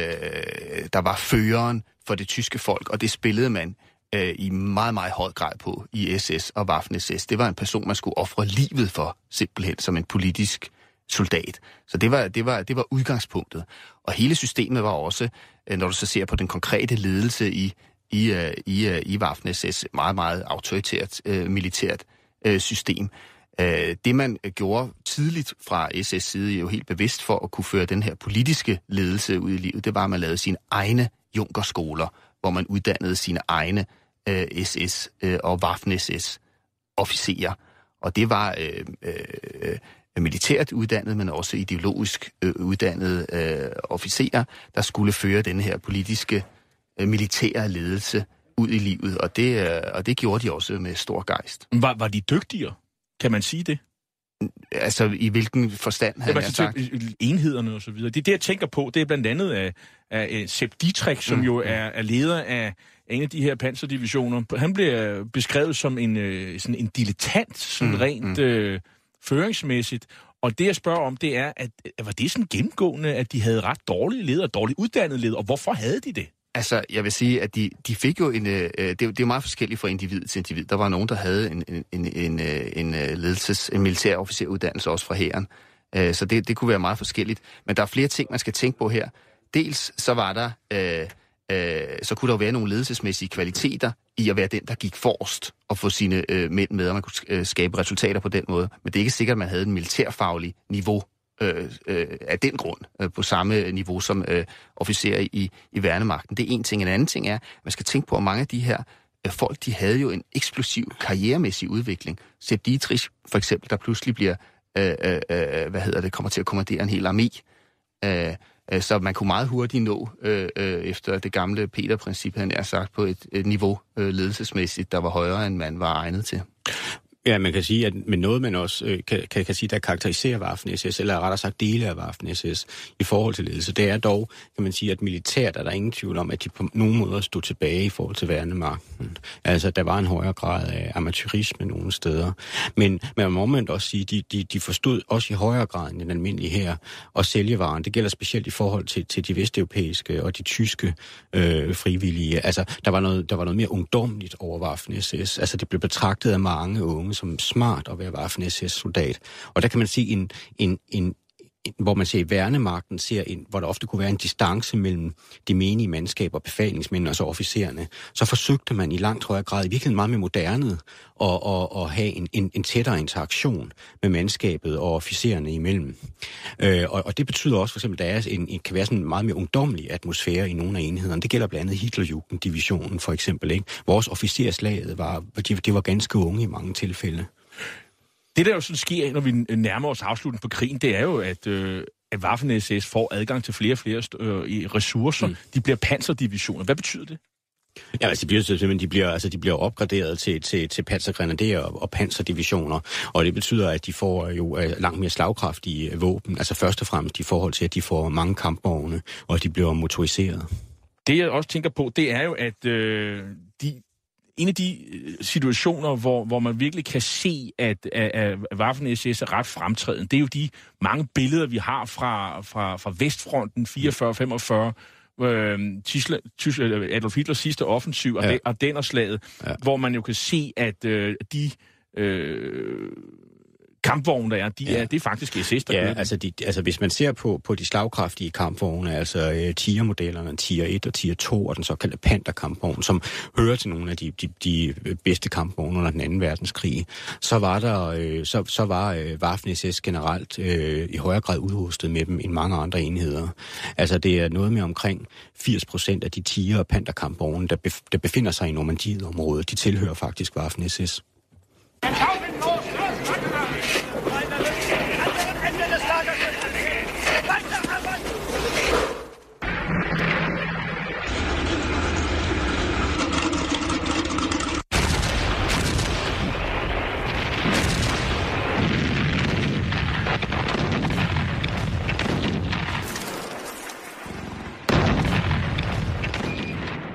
der var føreren for det tyske folk, og det spillede man øh, i meget, meget høj grad på i SS og Waffen-SS. Det var en person, man skulle ofre livet for, simpelthen som en politisk soldat. Så det var, det var, det var udgangspunktet. Og hele systemet var også, øh, når du så ser på den konkrete ledelse i i, uh, i, uh, i Waffen-SS meget, meget autoritært øh, militært system. Øh, det man gjorde tidligt fra SS side, jo helt bevidst for at kunne føre den her politiske ledelse ud i livet, det var, at man lavede sine egne junkerskoler, hvor man uddannede sine egne øh, SS øh, og Waffen-SS officerer. Og det var øh, øh, militært uddannet, men også ideologisk øh, uddannede øh, officerer, der skulle føre den her politiske øh, militære ledelse ud i livet, og det, øh, og det gjorde de også med stor gejst. Var, var de dygtigere? Kan man sige det? Altså, i hvilken forstand, havde jeg sagt? Enhederne og så videre. Det, det, jeg tænker på, det er blandt andet af, af Sepp Dietrich, som mm. jo er, er leder af en af de her panserdivisioner. Han bliver beskrevet som en, øh, sådan en dilettant, sådan mm. rent mm. Øh, føringsmæssigt. Og det, jeg spørger om, det er, at var det sådan gennemgående, at de havde ret dårlige ledere, dårligt uddannede ledere, og hvorfor havde de det? Altså, jeg vil sige, at de, de fik jo en... Øh, øh det, det er meget forskelligt fra individ til individ. Der var nogen, der havde en, en, en, en, øh, en øh, ledelses, en militær officeruddannelse også fra hæren. Øh, så det, det kunne være meget forskelligt. Men der er flere ting, man skal tænke på her. Dels så var der... Øh, øh, så kunne der jo være nogle ledelsesmæssige kvaliteter i at være den, der gik forrest og få sine øh, mænd med, og man kunne skabe resultater på den måde. Men det er ikke sikkert, at man havde en militærfaglig niveau øh, øh, af den grund øh, på samme niveau som øh, officerer i, i værnemagten. Det er en ting. En anden ting er, at man skal tænke på, at mange af de her øh, folk, de havde jo en eksplosiv karrieremæssig udvikling. Sepp Dietrich for eksempel, der pludselig bliver, øh, øh, øh, hvad hedder det, kommer til at kommandere en hel armé. Øh, øh, så man kunne meget hurtigt nå, øh, øh, efter det gamle Peter-princip, han er sagt, på et, et niveau øh, ledelsesmæssigt, der var højere, end man var egnet til. Ja, man kan sige, at med noget, man også øh, kan, kan, kan sige, der karakteriserer Waffen SS, eller rettere sagt dele af Waffen SS i forhold til ledelse, det er dog, kan man sige, at militært er der ingen tvivl om, at de på nogen måder stod tilbage i forhold til værnemagten. Altså, der var en højere grad af amatørisme nogle steder. Men man må omvendt også sige, de, de, de forstod også i højere grad end den almindelige her at sælge varen. Det gælder specielt i forhold til, til de vesteuropæiske og de tyske øh, frivillige. Altså, der var, noget, der var noget mere ungdomligt over Waffen SS. Altså, det blev betragtet af mange unge unge som smart at være Waffen-SS-soldat. Og der kan man sige, en, en, en, hvor man ser i værnemagten, ser en, hvor der ofte kunne være en distance mellem de menige mandskaber, befalingsmænd og så officererne, så forsøgte man i langt højere grad, i virkeligheden meget med moderne, at, at, at have en, en, en tættere interaktion med mandskabet og officererne imellem. Øh, og, og det betyder også for eksempel, at der er en, en, kan være sådan en meget mere ungdomlig atmosfære i nogle af enhederne. Det gælder blandt andet Hitlerjugend-divisionen for eksempel. Ikke? Vores officerslaget var, de, de var ganske unge i mange tilfælde. Det, der jo sådan sker, når vi nærmer os afslutningen på krigen, det er jo, at, øh, at Waffen-SS får adgang til flere og flere øh, ressourcer. Mm. De bliver panserdivisioner. Hvad betyder det? Ja, altså, de bliver simpelthen de bliver, altså, de bliver opgraderet til, til, til pansergrenaderer og, og panserdivisioner, og det betyder, at de får jo uh, langt mere slagkraftige våben, altså først og fremmest i forhold til, at de får mange kampvogne, og de bliver motoriseret. Det jeg også tænker på, det er jo, at øh, de, en af de øh, situationer, hvor, hvor man virkelig kan se, at, at, at Waffen SS er ret fremtræden, det er jo de mange billeder, vi har fra, fra, fra Vestfronten 44-45, øh, øh, Adolf Hitlers sidste offensiv, ja. Ardennerslaget, ja. hvor man jo kan se, at øh, de øh, kampvogne, der er, de ja. er, det er faktisk SS, der ja, altså, de, altså hvis man ser på, på de slagkraftige kampvogne, altså uh, Tier-modellerne, Tier 1 og Tier 2 og den såkaldte Panther-kampvogn, som hører til nogle af de, de, de bedste kampvogne under den anden verdenskrig, så var der, uh, så, så var uh, Waffen-SS generelt uh, i højere grad udrustet med dem end mange andre enheder. Altså det er noget med omkring 80 procent af de Tier- og Panther-kampvogne, der, bef- der befinder sig i Normandiet-området, de tilhører faktisk Waffen-SS.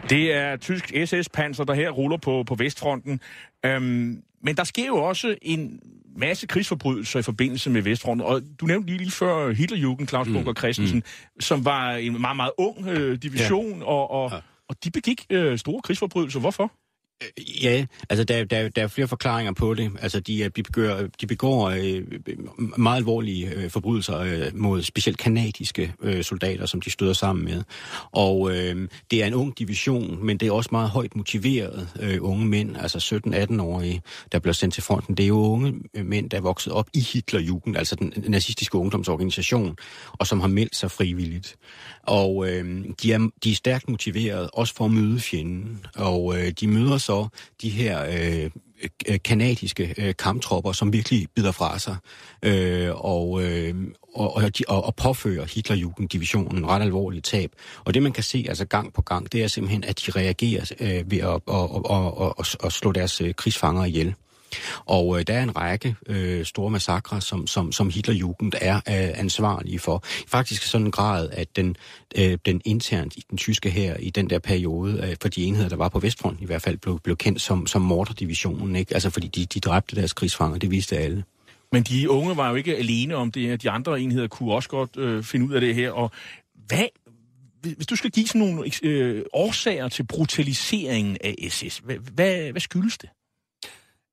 Det er tysk SS-panser, der her ruller på, på Vestfronten. Øhm, men der sker jo også en masse krigsforbrydelser i forbindelse med Vestfronten. Og du nævnte lige, lige før Hitlerjugend, Claus Bunker mm. Christensen, mm. som var en meget, meget ung øh, division, ja. og, og, ja. og de begik øh, store krigsforbrydelser. Hvorfor? Ja, altså der, der, der er flere forklaringer på det. Altså de, de begår, de begår øh, meget alvorlige øh, forbrydelser øh, mod specielt kanadiske øh, soldater, som de støder sammen med. Og øh, det er en ung division, men det er også meget højt motiveret øh, unge mænd, altså 17-18-årige, der bliver sendt til fronten. Det er jo unge øh, mænd, der er vokset op i Hitlerjugend, altså den nazistiske ungdomsorganisation, og som har meldt sig frivilligt. Og øh, de, er, de er stærkt motiveret, også for at møde fjenden. Og øh, de møder så de her øh, kanadiske øh, kamptropper, som virkelig bider fra sig øh, og, øh, og, og, og, og påfører Hitlerjugenddivisionen ret alvorlige tab. Og det man kan se altså gang på gang, det er simpelthen, at de reagerer øh, ved at og, og, og, og, og slå deres øh, krigsfanger ihjel. Og øh, der er en række øh, store massakre, som, som, som Hitlerjugend er øh, ansvarlige for. Faktisk i sådan en grad, at den, øh, den internt i den tyske her i den der periode, øh, for de enheder, der var på Vestfronten i hvert fald, blev, blev kendt som, som morderdivisionen. Ikke? Altså fordi de, de dræbte deres krigsfanger, det viste alle. Men de unge var jo ikke alene om det her. De andre enheder kunne også godt øh, finde ud af det her. Og hvad, hvis du skal give sådan nogle øh, årsager til brutaliseringen af SS, hvad, hvad, hvad skyldes det?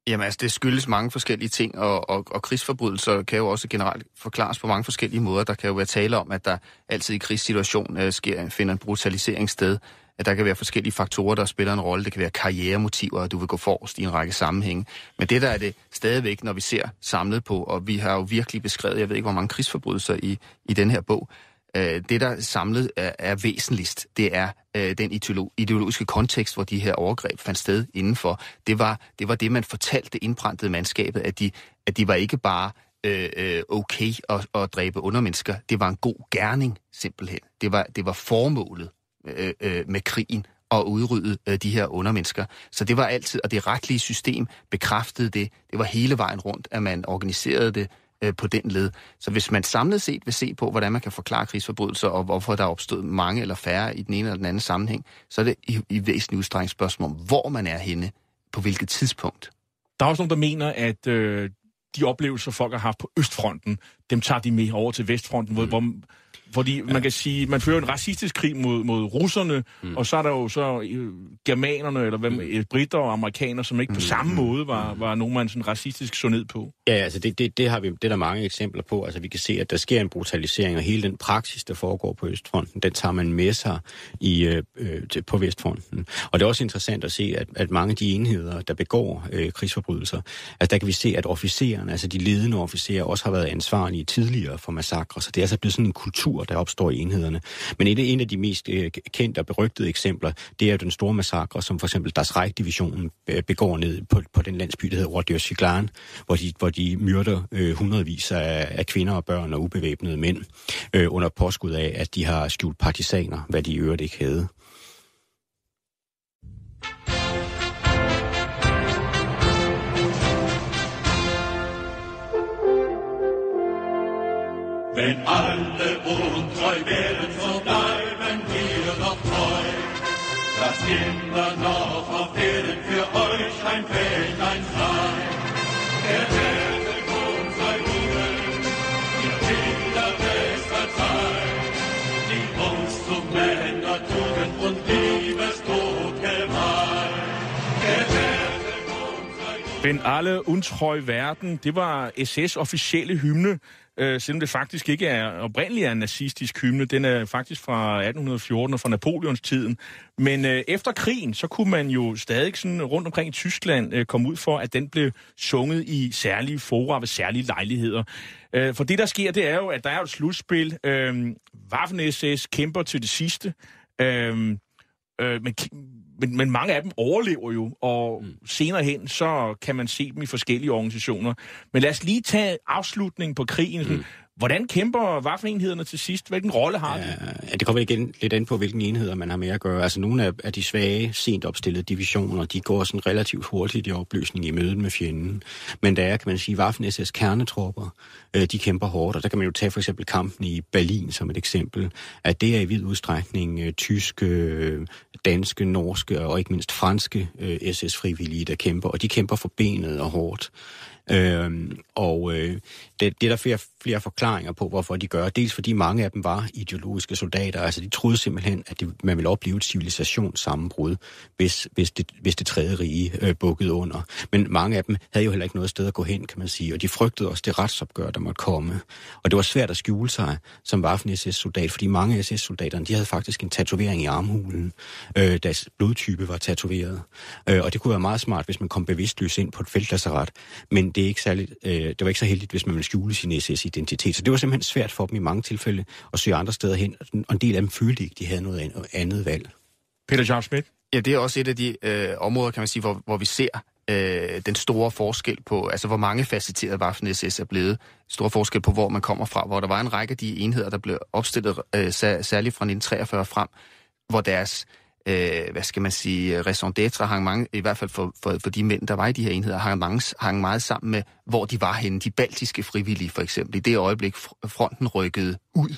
Jamen altså, det skyldes mange forskellige ting, og, og, og krigsforbrydelser kan jo også generelt forklares på mange forskellige måder. Der kan jo være tale om, at der altid i krigssituation øh, sker, finder en brutalisering sted. At der kan være forskellige faktorer, der spiller en rolle. Det kan være karrieremotiver, at du vil gå forrest i en række sammenhænge. Men det der er det stadigvæk, når vi ser samlet på, og vi har jo virkelig beskrevet, jeg ved ikke, hvor mange krigsforbrydelser i, i den her bog, Øh, det, der samlet er, er væsentligst, det er øh, den ideologiske kontekst, hvor de her overgreb fandt sted indenfor. Det var det, var det man fortalte indbrændte mandskabet, at de, at de var ikke bare øh, øh, okay at, at dræbe undermennesker. Det var en god gerning, simpelthen. Det var, det var formålet øh, øh, med krigen at udrydde øh, de her undermennesker. Så det var altid, og det retlige system bekræftede det. Det var hele vejen rundt, at man organiserede det øh, på den led. Så hvis man samlet set vil se på, hvordan man kan forklare krigsforbrydelser, og hvorfor der er opstået mange eller færre i den ene eller den anden sammenhæng, så er det i, i væsentlig udstrækning spørgsmål om, hvor man er henne, på hvilket tidspunkt. Der er også nogen, der mener, at øh, de oplevelser, folk har haft på Østfronten, dem tager de med over til Vestfronten, mm. hvor, hvor fordi ja. man kan sige, man fører en racistisk krig mod, mod russerne, mm. og så er der jo så øh, germanerne, eller hvem, mm. britter og amerikanere, som ikke mm. på samme måde var, var nogen, man sådan racistisk så ned på. Ja, altså det, det, det, har vi, det er der mange eksempler på. Altså vi kan se, at der sker en brutalisering, og hele den praksis, der foregår på Østfronten, den tager man med sig i, øh, øh til, på Vestfronten. Og det er også interessant at se, at, at mange af de enheder, der begår øh, krigsforbrydelser, altså der kan vi se, at officererne, altså de ledende officerer, også har været ansvarlige tidligere for massakre, så det er altså blevet sådan en kultur, kultur, der opstår i enhederne. Men et, en af de mest øh, kendte og berygtede eksempler, det er jo den store massakre, som for eksempel Das Reich-divisionen øh, begår ned på, på den landsby, der hedder Rordjøsiglan, hvor de, hvor de myrder øh, hundredvis af, af kvinder og børn og ubevæbnede mænd, øh, under påskud af, at de har skjult partisaner, hvad de i øvrigt ikke havde. Wenn alle untreu werden, so bleiben wir doch treu. Dass immer noch auf Erden für euch ein Feld, ein sein. Der Herr uns sei Ruhe, ihr Kinder bester Zeit, die uns zu Männer Tugend und Liebestod geweiht. Wenn alle untreu werden, det var SS officielle hymne øh, selvom det faktisk ikke er oprindeligt er en nazistisk hymne. Den er faktisk fra 1814 og fra Napoleons tiden. Men øh, efter krigen, så kunne man jo stadig sådan rundt omkring i Tyskland øh, komme ud for, at den blev sunget i særlige fora ved særlige lejligheder. Øh, for det, der sker, det er jo, at der er et slutspil. Øh, Waffen-SS kæmper til det sidste. Øh, øh, men men, men mange af dem overlever jo, og mm. senere hen, så kan man se dem i forskellige organisationer. Men lad os lige tage afslutningen på krigen. Mm. Hvordan kæmper Waffen-enhederne til sidst? Hvilken rolle har de? Ja, det kommer igen lidt an på, hvilken enheder man har med at gøre. Altså nogle af, af de svage, sent opstillede divisioner, de går sådan relativt hurtigt i opløsning i mødet med fjenden. Men der er, kan man sige, Waffen-SS kernetropper, øh, de kæmper hårdt. Og der kan man jo tage for eksempel kampen i Berlin som et eksempel. At det er i vid udstrækning øh, tyske, øh, danske, norske og ikke mindst franske øh, SS-frivillige, der kæmper. Og de kæmper for benet og hårdt. Øhm, og øh, det, det er der flere, flere forklaringer på, hvorfor de gør. Dels fordi mange af dem var ideologiske soldater. Altså de troede simpelthen, at de, man ville opleve et civilisationssammenbrud, hvis, hvis, det, hvis det tredje rige øh, bukkede under. Men mange af dem havde jo heller ikke noget sted at gå hen, kan man sige. Og de frygtede også det retsopgør, der måtte komme. Og det var svært at skjule sig som Waffen-SS-soldat, fordi mange SS-soldaterne, de havde faktisk en tatovering i armhulen. Øh, deres blodtype var tatoveret. Øh, og det kunne være meget smart, hvis man kom bevidstløs ind på et feltlasseret. Men det, er ikke særligt, øh, det var ikke så heldigt, hvis man ville skjule sin SS-identitet. Så det var simpelthen svært for dem i mange tilfælde at søge andre steder hen. Og en del af dem følte ikke, de havde noget andet valg. Peter Charles Schmidt? Ja, det er også et af de øh, områder, kan man sige, hvor, hvor vi ser øh, den store forskel på, altså hvor mange facetterede Waffen SS er blevet. Stor forskel på, hvor man kommer fra, hvor der var en række af de enheder, der blev opstillet øh, særligt fra 1943 frem, hvor deres øh, hvad skal man sige, raison d'etre hang mange, i hvert fald for, for, for de mænd, der var i de her enheder, hang, mange, hang meget sammen med, hvor de var henne. De baltiske frivillige for eksempel. I det øjeblik, fronten rykkede ud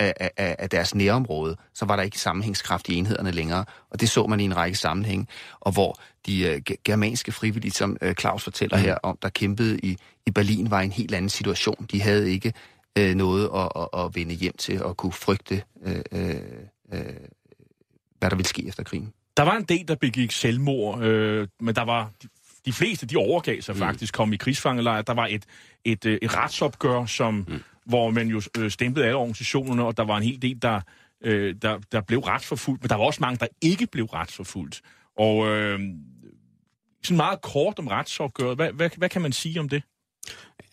af, af, af deres nærområde, så var der ikke sammenhængskraft i enhederne længere. Og det så man i en række sammenhæng, og hvor de uh, germanske frivillige, som uh, Claus fortæller mm. her om, der kæmpede i, i Berlin, var i en helt anden situation. De havde ikke uh, noget at, at, at vende hjem til og kunne frygte uh, uh, uh, hvad der ville ske efter krigen. Der var en del, der begik selvmord, øh, men der var de, fleste, de overgav sig mm. faktisk, kom i krigsfangelejr. Der var et, et, øh, et retsopgør, som, mm. hvor man jo øh, stemplede alle organisationerne, og der var en hel del, der, øh, der, der blev retsforfulgt, men der var også mange, der ikke blev retsforfulgt. Og øh, sådan meget kort om retsopgøret, hvad, hvad, hvad kan man sige om det?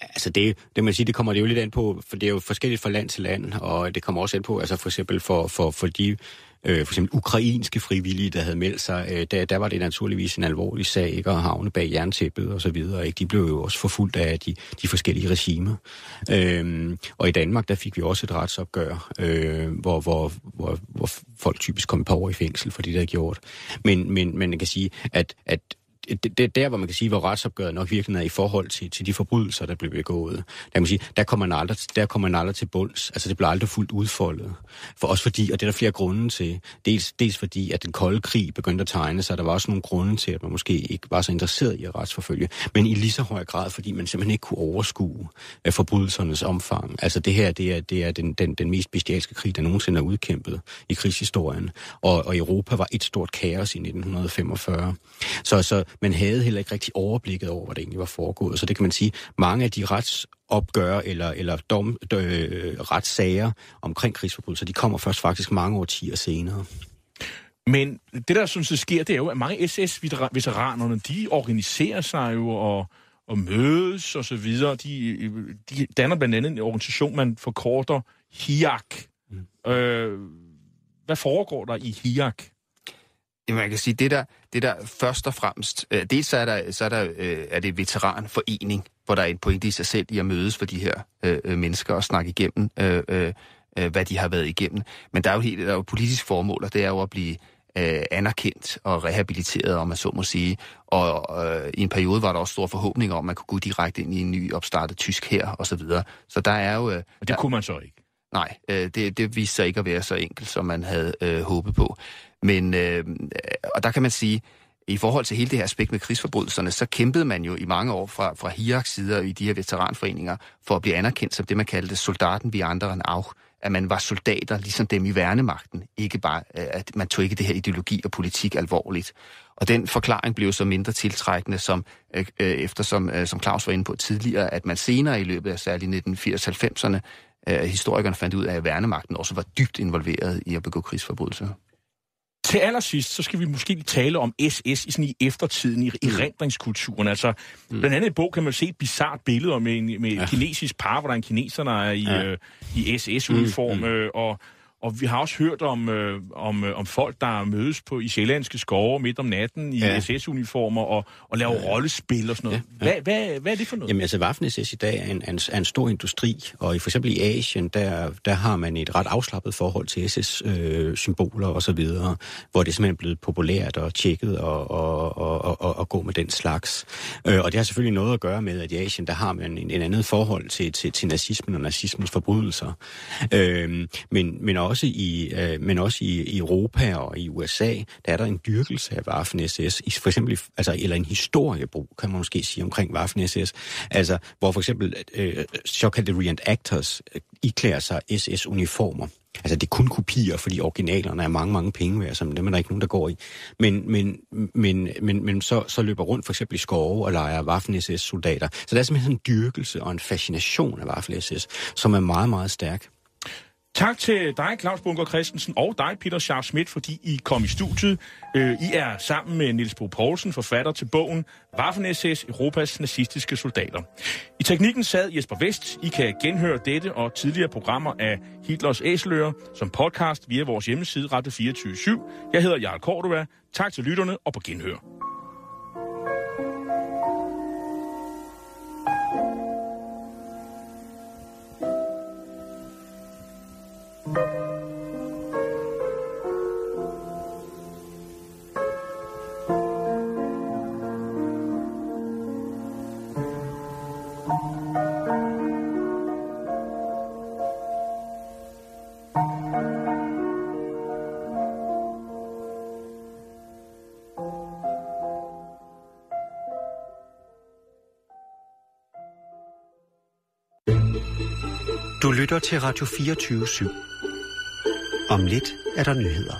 Altså det, det man siger, det kommer det jo lidt an på, for det er jo forskelligt fra land til land, og det kommer også an på, altså for eksempel for, for, for de øh, for eksempel ukrainske frivillige, der havde meldt sig, øh, der, der var det naturligvis en alvorlig sag, ikke? at havne bag jerntæppet og så videre. Ikke? De blev jo også forfulgt af de, de forskellige regimer. Øh, og i Danmark, der fik vi også et retsopgør, øh, hvor, hvor, hvor, hvor folk typisk kom på over i fængsel for det, der gjort. Men, men, men man kan sige, at, at det, det der, hvor man kan sige, hvor retsopgøret nok virkelig er i forhold til, til de forbrydelser, der blev begået. Der, kan man sige, der kommer man aldrig, der kommer man aldrig til bunds. Altså, det bliver aldrig fuldt udfoldet. For også fordi, og det er der flere grunde til. Dels, dels fordi, at den kolde krig begyndte at tegne sig. Der var også nogle grunde til, at man måske ikke var så interesseret i at retsforfølge. Men i lige så høj grad, fordi man simpelthen ikke kunne overskue uh, forbrydelsernes omfang. Altså, det her, det er, det er den, den, den mest bestialske krig, der nogensinde er udkæmpet i krigshistorien. Og, og Europa var et stort kaos i 1945. Så, så man havde heller ikke rigtig overblikket over, hvad det egentlig var foregået. Så det kan man sige, mange af de retsopgør eller, eller dom, dø, retssager omkring krigsforbrydelser, de kommer først faktisk mange årtier senere. Men det, der synes, det sker, det er jo, at mange SS-veteranerne, de organiserer sig jo og, og mødes og så videre. De, de danner blandt andet en organisation, man forkorter HIAC. Mm. Øh, hvad foregår der i HIAC? Jamen, man kan sige, det der, det der først og fremmest, øh, dels så er, der, så er, der, øh, er det veteranforening, hvor der er en pointe i sig selv i at mødes for de her øh, øh mennesker og snakke igennem, øh, øh, øh, hvad de har været igennem. Men der er jo, helt, der er jo politisk formål, og det er jo at blive øh, anerkendt og rehabiliteret, om man så må sige. Og øh, i en periode var der også store forhåbninger om, at man kunne gå direkte ind i en ny opstartet tysk her og så videre. Så der er jo... Øh, og det der, kunne man så ikke? Nej, øh, det, det viste sig ikke at være så enkelt, som man havde øh, håbet på. Men, øh, og der kan man sige, i forhold til hele det her aspekt med krigsforbrydelserne, så kæmpede man jo i mange år fra, fra Hiraks side i de her veteranforeninger for at blive anerkendt som det, man kaldte soldaten vi andre end af, At man var soldater, ligesom dem i værnemagten. Ikke bare, øh, at man tog ikke det her ideologi og politik alvorligt. Og den forklaring blev så mindre tiltrækkende, som øh, øh eftersom, øh, som Claus var inde på tidligere, at man senere i løbet af særligt 1980-90'erne, øh, historikerne fandt ud af, at værnemagten også var dybt involveret i at begå krigsforbrydelser. Til allersidst, så skal vi måske tale om SS i, sådan i eftertiden, i, mm. rendringskulturen. Altså, mm. blandt andet i bog kan man se et bizart billede med en, med ja. kinesisk par, hvor der er en kineser, der er i, ja. øh, i SS-uniform, mm. øh, og og vi har også hørt om, øh, om, øh, om folk, der mødes på i sjællandske skove midt om natten i ja. SS-uniformer og, og laver ja. rollespil og sådan noget. Ja. Ja. Hvad, hvad, hvad er det for noget? Jamen altså, Waffen-SS i dag er en, en, er en stor industri, og i, for eksempel i Asien, der, der har man et ret afslappet forhold til SS-symboler øh, og så videre, hvor det er simpelthen blevet populært og tjekket og, og, og, og, og gå med den slags. Øh, og det har selvfølgelig noget at gøre med, at i Asien, der har man en, en andet forhold til, til, til nazismen og nazismens forbrydelser. Øh, men, men også også i, øh, men også i, i Europa og i USA, der er der en dyrkelse af Waffen-SS, i, for eksempel, altså, eller en historiebrug, kan man måske sige, omkring Waffen-SS, altså, hvor for eksempel øh, såkaldte reenactors øh, iklærer sig SS-uniformer. Altså, det er kun kopier, fordi originalerne er mange, mange penge værd, som dem er der ikke nogen, der går i. Men, men, men, men, men så, så løber rundt for eksempel i skove og leger Waffen-SS-soldater. Så der er simpelthen en dyrkelse og en fascination af Waffen-SS, som er meget, meget stærk. Tak til dig, Claus Bunker Christensen, og dig, Peter Scharf Schmidt, fordi I kom i studiet. Øh, I er sammen med Niels Bo Poulsen, forfatter til bogen Waffen-SS, Europas nazistiske soldater. I teknikken sad Jesper Vest. I kan genhøre dette og tidligere programmer af Hitlers Æseløer som podcast via vores hjemmeside Rette 24 /7. Jeg hedder Jarl Cordova. Tak til lytterne og på genhør. Lytter til Radio 24 /7. Om lidt er der nyheder.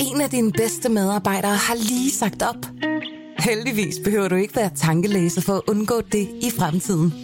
En af dine bedste medarbejdere har lige sagt op. Heldigvis behøver du ikke være tankelæser for at undgå det i fremtiden.